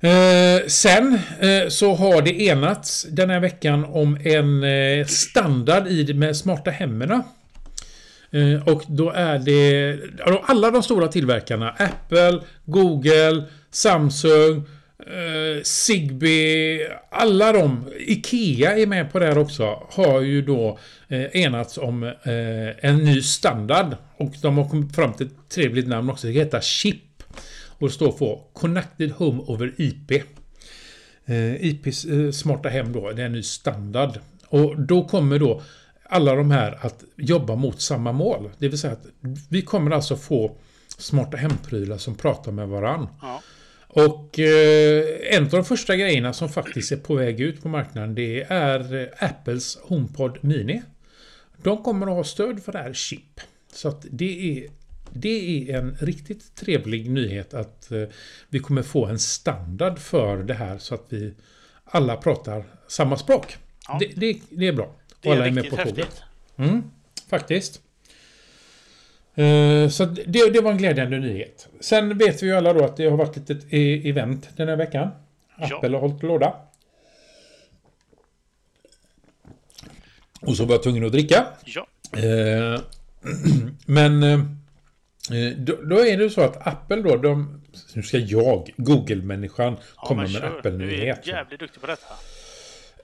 Eh, sen eh, så har det enats den här veckan om en eh, standard i med smarta hemmen. Eh, och då är det alla de stora tillverkarna Apple, Google, Samsung, eh, Zigbee, alla de, Ikea är med på det här också, har ju då eh, enats om eh, en ny standard. Och de har kommit fram till ett trevligt namn också, det heter CHIP. Och det står för Connected Home over IP. Eh, IPs eh, smarta hem då, det är en ny standard. Och då kommer då alla de här att jobba mot samma mål. Det vill säga att vi kommer alltså få smarta hemprylar som pratar med varann. Ja. Och eh, en av de första grejerna som faktiskt är på väg ut på marknaden det är eh, Apples HomePod Mini. De kommer att ha stöd för det här chip. Så att det är det är en riktigt trevlig nyhet att eh, vi kommer få en standard för det här så att vi alla pratar samma språk. Ja. Det, det, det är bra. Det är riktigt häftigt. Mm, faktiskt. Eh, Så det, det var en glädjande nyhet. Sen vet vi ju alla då att det har varit ett litet e- event den här veckan. Ja. Apple har hållit låda. Och så var jag tvungen att dricka. Ja, Eh, Men eh, då, då är det så att Apple då, de, nu ska jag, Google-människan, ja komma med kör. Du är Apple-nyhet. jävligt duktig på detta.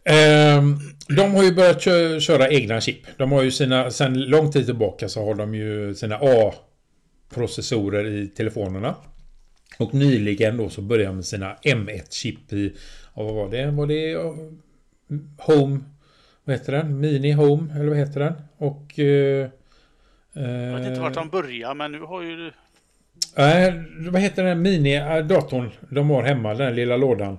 Ehm, de har ju börjat kö köra egna chip. De har ju sina, sen lång tid tillbaka så har de ju sina A-processorer i telefonerna. Och nyligen då så började de med sina M1-chip i, ja, vad var det? Var det Home, vad heter den? Mini Home, eller vad heter den? Och... eh, Jag vet inte vart eh, de börjar, men nu har ju... Nej, vad heter den mini-datorn de har hemma, den lilla lådan?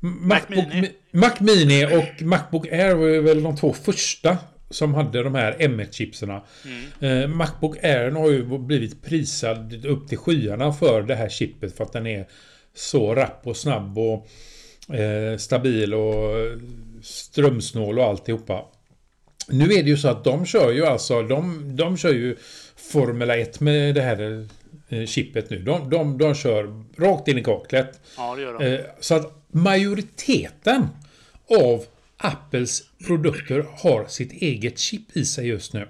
Mac Macbook Mini. Mac Mini och Macbook Air var ju väl de två första som hade de här M1-chipserna. Mm. Eh, Macbook Air har ju blivit prisad upp till skyarna för det här chippet för att den är så rapp och snabb och eh, stabil och strömsnål och alltihopa. Nu är det ju så att de kör ju alltså, de, de kör ju Formula 1 med det här eh, chippet nu. De, de, de kör rakt in i kaklet. Ja, det gör de. Eh, Så att majoriteten av Apples produkter har sitt eget chip i sig just nu.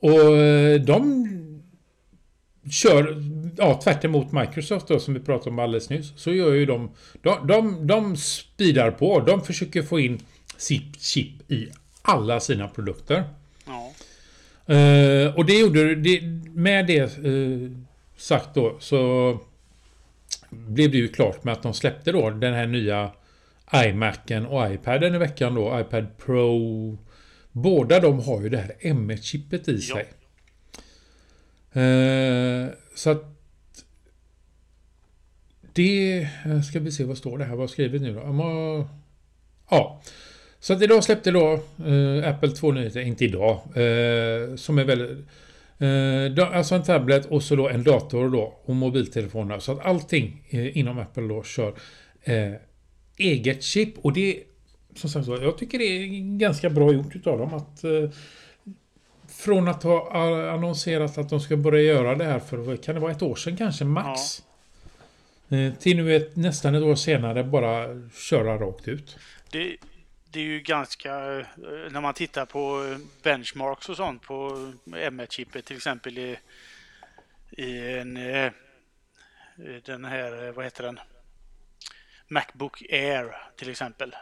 Och eh, de kör, ja tvärt emot Microsoft då, som vi pratade om alldeles nyss, så gör ju de, de, de, de speedar på, de försöker få in sitt chip i alla sina produkter. Ja. Eh, och det gjorde det, med det eh, sagt då så blev det ju klart med att de släppte då den här nya iMacen och iPaden i veckan då, iPad Pro. Båda de har ju det här M1-chippet i Ja. sig. Eh, så att det, eh, ska vi se vad står det här, vad har jag skrivit nu då? Ja, så att idag släppte då eh, Apple två nyheter, inte idag, eh, som är väldigt... Eh, alltså en tablet och så då en dator då och mobiltelefoner. Så att allting inom Apple då kör eget chip och det som sagt så, jag tycker det är ganska bra gjort utav dem att eh, från att ha annonserat att de ska börja göra det här för, kan det vara ett år sedan kanske, max? Eh, till nu ett, nästan ett år senare bara köra rakt ut. Det, det är ju ganska... eh, När man tittar på benchmarks och sånt på M1-chippet till exempel i, i en... eh, Den här, vad heter den? Macbook Air till exempel.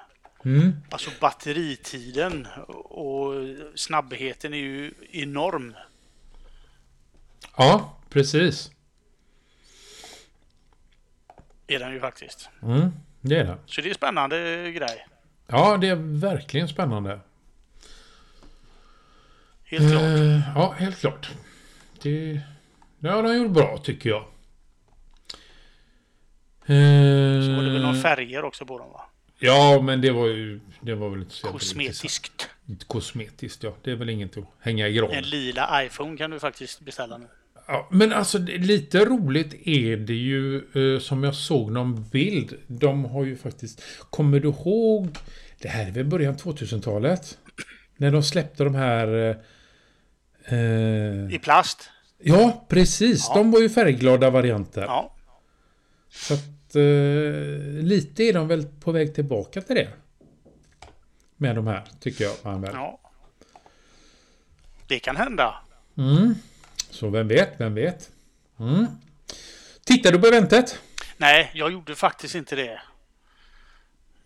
Mm. Alltså batteritiden och snabbheten är ju enorm. Ja, precis. Är den ju faktiskt. Mm, det är det. Så det är spännande grej. Ja, det är verkligen spännande. Helt klart. Eh, ja, helt klart. Det, det har de gjort bra, tycker jag. Eh, Så var det väl några färger också på dem va? Ja, men det var ju... Det var väl inte så Kosmetiskt. intressant. Kosmetiskt, ja. Det är väl inget att hänga i granen. En lila iPhone kan du faktiskt beställa nu. Ja, men alltså lite roligt är det ju eh, som jag såg någon bild. De har ju faktiskt... Kommer du ihåg? Det här är väl början 2000-talet? När de släppte de här... Eh, eh, I plast. ja, precis. Ja. De var ju färgglada varianter. Ja. Så att eh, lite är de väl på väg tillbaka till det. Med de här, tycker jag. Man väl. ja. Det kan hända. Mm. Så vem vet, vem vet. Mm. Tittar du på eventet? Nej, jag gjorde faktiskt inte det.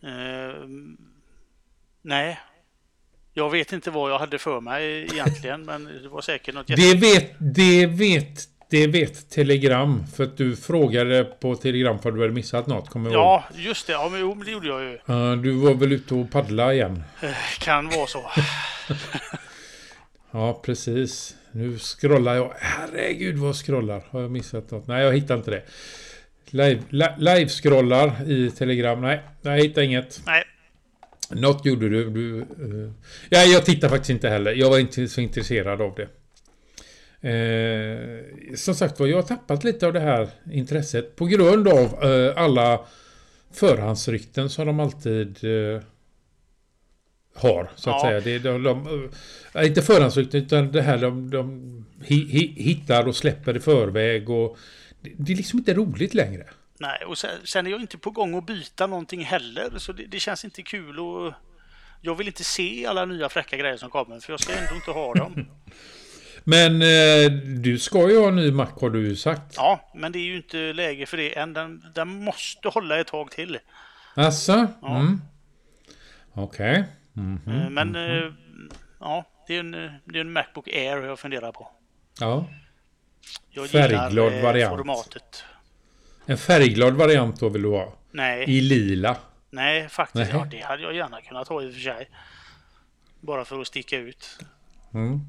Eh, nej. Jag vet inte vad jag hade för mig egentligen, men det var säkert något. Det vet, det vet, det vet Telegram. För att du frågade på Telegram för att du hade missat något, kommer jag ihåg. Ja, just det. Ja, men jo, det gjorde jag ju. Uh, du var väl ute och paddla igen? Eh, Kan vara så. Ja, precis. Nu scrollar jag. Herregud vad jag scrollar. Har jag missat något? Nej, jag hittar inte det. Live, li, live-scrollar i Telegram. Nej, jag hittar inget. Nej, Något gjorde du. du eh. Ja, jag tittar faktiskt inte heller. Jag var inte så intresserad av det. Eh, som sagt var, jag har tappat lite av det här intresset på grund av eh, alla förhandsrykten som de alltid eh, har, så att Ja. säga. Det, är de, de, eh, inte förhandsrykten, utan det här de, de hi, hi, hittar och släpper i förväg. Och, det, det är liksom inte roligt längre. Nej, och sen, sen är jag inte på gång att byta någonting heller, så det, det känns inte kul och jag vill inte se alla nya fräcka grejer som kommer, för jag ska ändå inte ha dem. Men eh, du ska ju ha en ny Mac har du ju sagt. Ja, men det är ju inte läge för det än. Den, den måste hålla ett tag till. Asså? Ja. Mm. Okej. Mhm. Eh, Men eh, ja, det är, en, det är en Macbook Air jag funderar på. Ja. Jag Färgglad gillar variant. formatet. En färgglad variant då vill du ha? Nej, I lila? nej faktiskt. Nej. Ja, det hade jag gärna kunnat ha i och för sig. Bara för att sticka ut. Mm.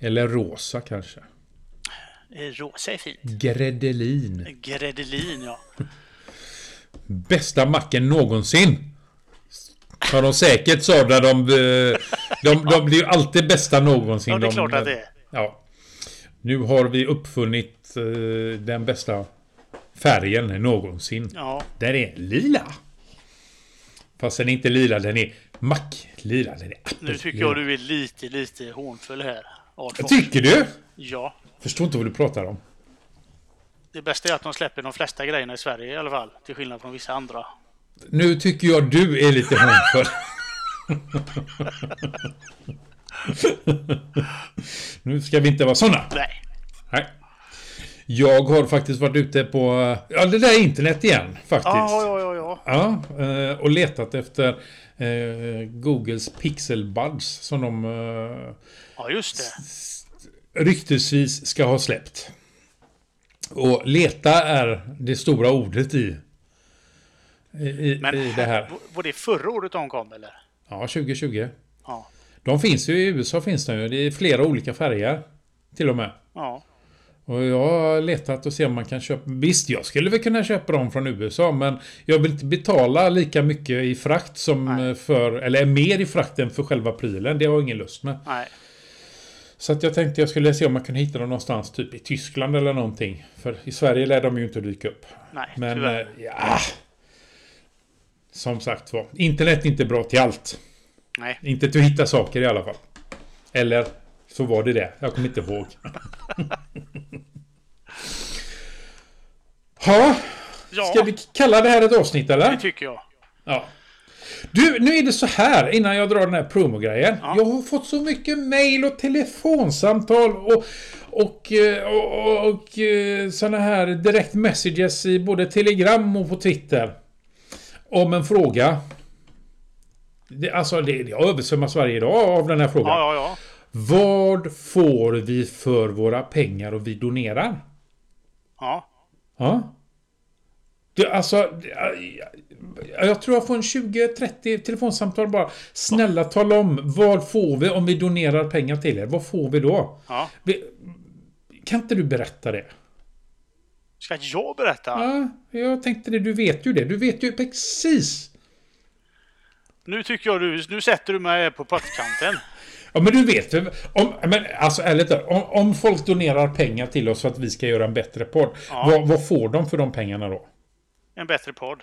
Eller rosa kanske? Eh, Rosa är fint. Gredelin. Gredelin, ja. Bästa macken någonsin! Har de säkert sa när de, eh, de... De blir ju alltid bästa någonsin. Ja, det är de, klart att det är. Ja. Nu har vi uppfunnit eh, den bästa färgen någonsin. Ja, Den är lila. Fast den är inte lila, den är macklila. Den är nu tycker jag du är lite, lite hånfull här. Artfors. Tycker du? Ja. Förstår inte vad du pratar om. Det bästa är att de släpper de flesta grejerna i Sverige i alla fall. Till skillnad från vissa andra. Nu tycker jag du är lite hånfull. nu ska vi inte vara såna. Nej. Nej. Jag har faktiskt varit ute på ja, det där internet igen faktiskt. Ja, ja, ja, ja. Ja, eh, och letat efter eh, Googles Pixel Buds som de eh, Ja, just det. ryktesvis ska ha släppt. Och leta är det stora ordet i, i, i, Men i det här. var det förra året de kom eller? Ja, 2020. Ja. De finns ju i USA finns de ju. Det är flera olika färger. Till och med. Ja. Och jag har letat och se om man kan köpa. Visst, jag skulle väl kunna köpa dem från USA. Men jag vill inte betala lika mycket i frakt som Nej. för... Eller mer i frakt än för själva prylen. Det har jag ingen lust med. Nej. Så att jag tänkte jag skulle se om man kunde hitta dem någonstans. Typ i Tyskland eller någonting. För i Sverige lär de ju inte dyka upp. Nej, Men tyvärr. eh, ja... Som sagt var. Internet är inte bra till allt. Nej. Inte till att hitta saker i alla fall. Eller så var det det. Jag kommer inte ihåg. ha, ska vi kalla det här ett avsnitt eller? det tycker jag. Ja. Du, nu är det så här innan jag drar den här promogrejen. Ja. Jag har fått så mycket mail och telefonsamtal och, och, eh, och, och, och eh, såna här direkt messages i både Telegram och på Twitter. Om en fråga. Det, alltså, det, jag översvämmas varje dag av den här frågan. Ja, ja. Vad får vi för våra pengar och vi donerar? Ja, Ja. Det, alltså, jag, jag tror jag får en 20-30 telefonsamtal bara. Snälla tala om, vad får vi om vi donerar pengar till er? Vad får vi då? ja. Vi, kan inte du berätta det? Ska jag berätta? Ja, jag tänkte det. Du vet ju det. Du vet ju precis. Nu tycker jag du, nu sätter du mig på pottkanten. Ja, men du vet. Om, men alltså ärligt om, om folk donerar pengar till oss för att vi ska göra en bättre podd. Ja. Vad, vad får de för de pengarna då? En bättre podd.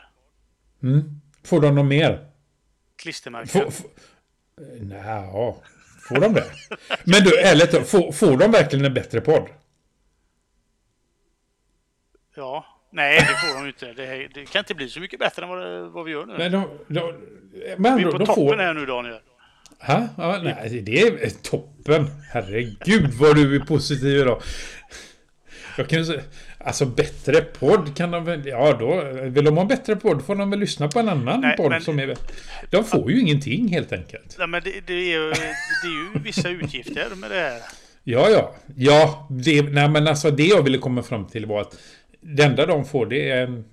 Mm? Får de något mer? Klistermärken. Nja, får de det? Men du, ärligt får, får de verkligen en bättre podd? Ja. Nej, det får de inte. Det, det kan inte bli så mycket bättre än vad, vad vi gör nu. Men de, de, men vi är på de toppen får... här nu Daniel. Ha? Ja, nej, det är toppen. Herregud vad du är positiv idag. Jag kan säga, alltså bättre podd kan de väl... Ja, då... Vill de ha en bättre podd får de väl lyssna på en annan Nej, podd men- som är... De får ju ingenting helt enkelt. Nej, men det, det, är, det är ju vissa utgifter med det här. Ja, ja. Ja, det, nej, men alltså det jag ville komma fram till var att det enda de får det är en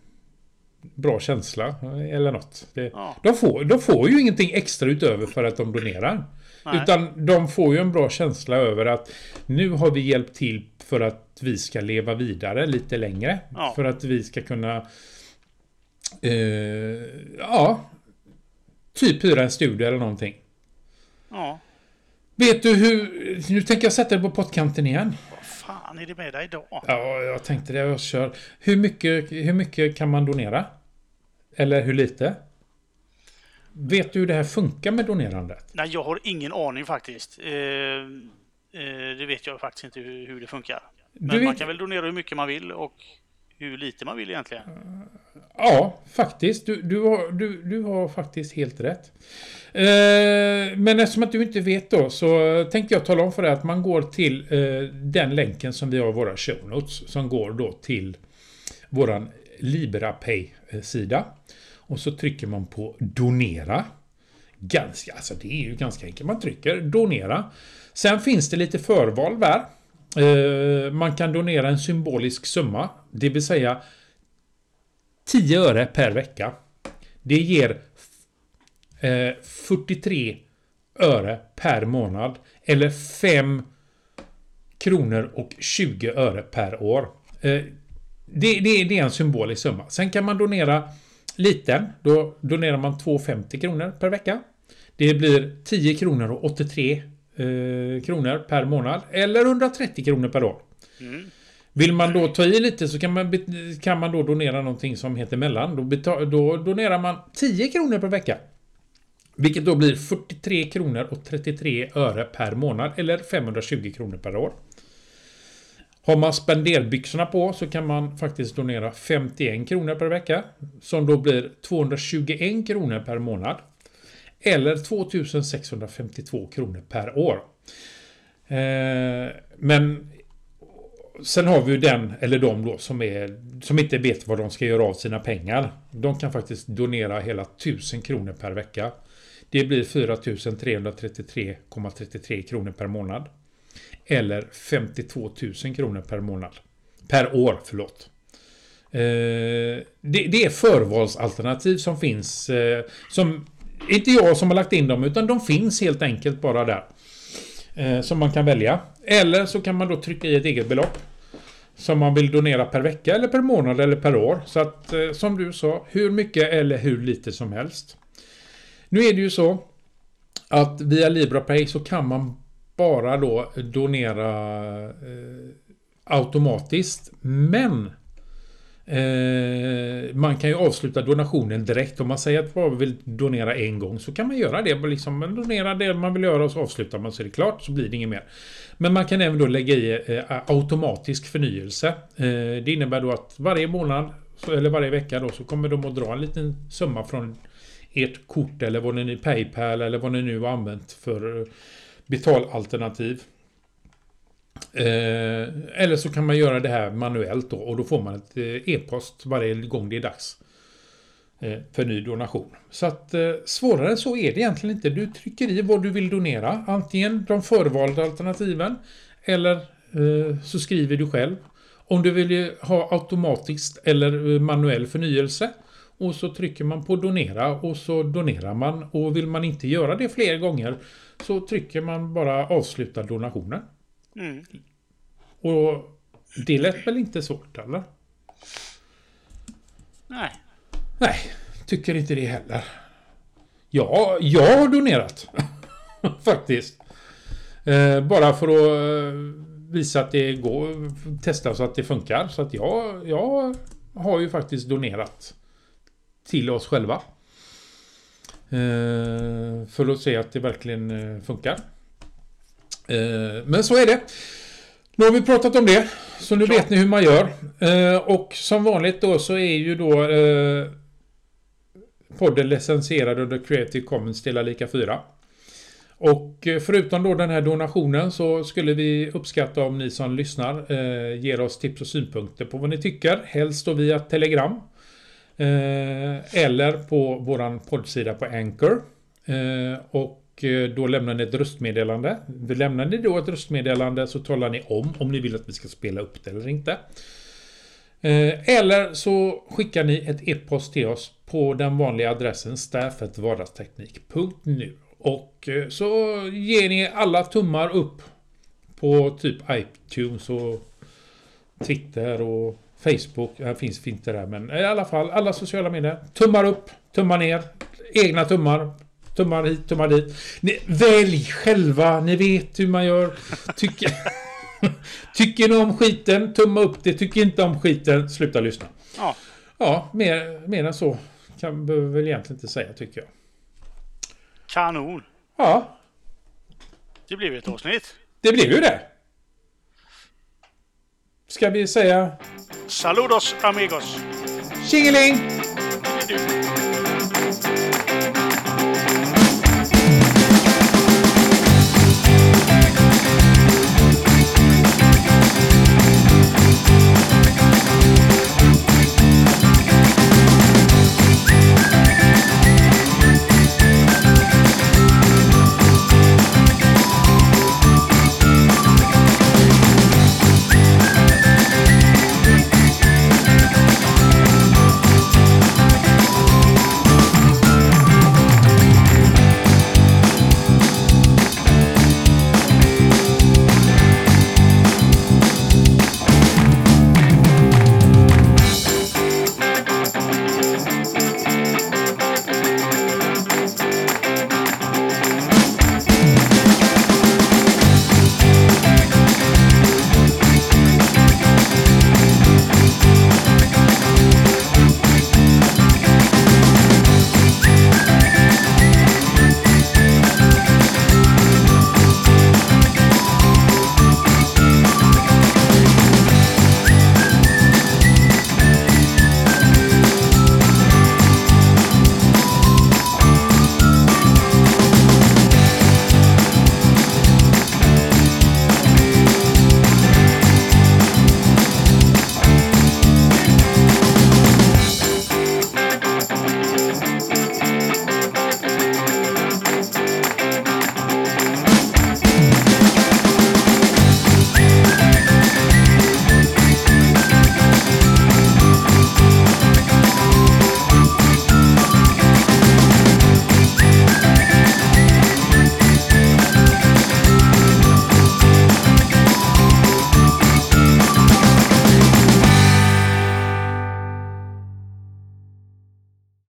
bra känsla eller något. Det, Ja. de, får, de får ju ingenting extra utöver för att de donerar. Nej. Utan de får ju en bra känsla över att nu har vi hjälpt till för att vi ska leva vidare lite längre. Ja. För att vi ska kunna eh, ja, typ hyra en studio eller någonting. Ja. Vet du hur... Nu tänker jag sätta dig på pottkanten igen. Vad fan är det med dig idag? Ja, jag tänkte det. Jag kör. Hur mycket, hur mycket kan man donera? Eller hur lite? Vet du hur det här funkar med donerandet? Nej, jag har ingen aning faktiskt. Eh, eh, det vet jag faktiskt inte hur, hur det funkar. Men Du man vet- kan väl donera hur mycket man vill och hur lite man vill egentligen. Ja, faktiskt. Du, du, har, du, du har faktiskt helt rätt. Eh, men eftersom att du inte vet då så tänkte jag tala om för dig att man går till eh, den länken som vi har i våra show notes som går då till våran LibraPay-sida. Eh, Och så trycker man på donera. Ganska, alltså det är ju ganska enkelt. Man trycker donera. Sen finns det lite förval där. Eh, man kan donera en symbolisk summa. Det vill säga 10 öre per vecka. Det ger eh, 43 öre per månad. Eller 5 kronor och 20 öre per år. Eh, det, det, det är en symbolisk summa. Sen kan man donera liten. Då donerar man 2,50 kronor per vecka. Det blir 10 kronor och 83 eh, kronor per månad. Eller 130 kronor per år. Mm. Vill man då ta i lite så kan man, kan man då donera någonting som heter mellan. Då, då donerar man 10 kronor per vecka. Vilket då blir 43 kronor och 33 öre per månad eller 520 kronor per år. Har man spenderbyxorna på så kan man faktiskt donera 51 kronor per vecka. Som då blir 221 kronor per månad. Eller 2652 kronor per år. Eh, men Sen har vi ju den, eller de då, som, är, som inte vet vad de ska göra av sina pengar. De kan faktiskt donera hela 1000 kronor per vecka. Det blir 4333,33 kronor per månad. Eller 52 000 kronor per månad. Per år, förlåt. Eh, det, det är förvalsalternativ som finns. Eh, som inte jag som har lagt in dem, utan de finns helt enkelt bara där. Eh, som man kan välja. Eller så kan man då trycka i ett eget belopp. Som man vill donera per vecka eller per månad eller per år. Så att eh, som du sa, hur mycket eller hur lite som helst. Nu är det ju så att via LibraPay så kan man bara då donera eh, automatiskt. Men eh, man kan ju avsluta donationen direkt. Om man säger att man vill donera en gång så kan man göra det. Liksom, man donerar det man vill göra och så avslutar man så är det klart så blir det inget mer. Men man kan även då lägga i eh, automatisk förnyelse. Eh, det innebär då att varje månad eller varje vecka då så kommer de att dra en liten summa från ert kort eller vad ni Paypal eller vad ni nu har använt för eh, betalalternativ. Eh, eller så kan man göra det här manuellt då och då får man ett eh, e-post varje gång det är dags eh, för ny donation. Så att eh, svårare än så är det egentligen inte. Du trycker i vad du vill donera. Antingen de förvalda alternativen eller eh, så skriver du själv. Om du vill ha automatiskt eller eh, manuell förnyelse och så trycker man på donera och så donerar man. Och vill man inte göra det fler gånger så trycker man bara avsluta donationen. Mm. Och det lät väl inte svårt eller? Nej. Nej, tycker inte det heller. Ja, jag har donerat. Faktiskt. Eh, bara för att eh, visa att det går. Testa så att det funkar. Så att jag, jag har ju faktiskt donerat. Till oss själva. Eh, för att se att det verkligen eh, funkar. Eh, men så är det. Nu har vi pratat om det. Så nu Ja. vet ni hur man gör. Eh, och som vanligt då så är ju då eh, podden licensierad under Creative Commons dela lika 4. Och förutom då den här donationen så skulle vi uppskatta om ni som lyssnar eh, ger oss tips och synpunkter på vad ni tycker. Helst då via Telegram. Eh, eller på våran poddsida på Anchor. Eh, och Eh, då lämnar ni ett röstmeddelande. Lämnar ni då ett röstmeddelande så talar ni om om ni vill att vi ska spela upp det eller inte. Eh, eller så skickar ni ett e-post till oss på den vanliga adressen staffetvardagsteknik.nu Och eh, så ger ni alla tummar upp på typ iTunes och Twitter och Facebook. Det finns inte där men i alla fall alla sociala medier. Tummar upp, tummar ner, egna tummar tummar hit, tummar dit. Ni, välj själva, ni vet hur man gör. Tycker, tycker ni om skiten, tumma upp det. Tycker inte om skiten, sluta lyssna. Ja. Ja, mer, mer än så kan behöver väl egentligen inte säga tycker jag. Kanon. Ja, Det blev ett avsnitt. det blev ju det. Ska vi säga Saludos amigos. tjingeling!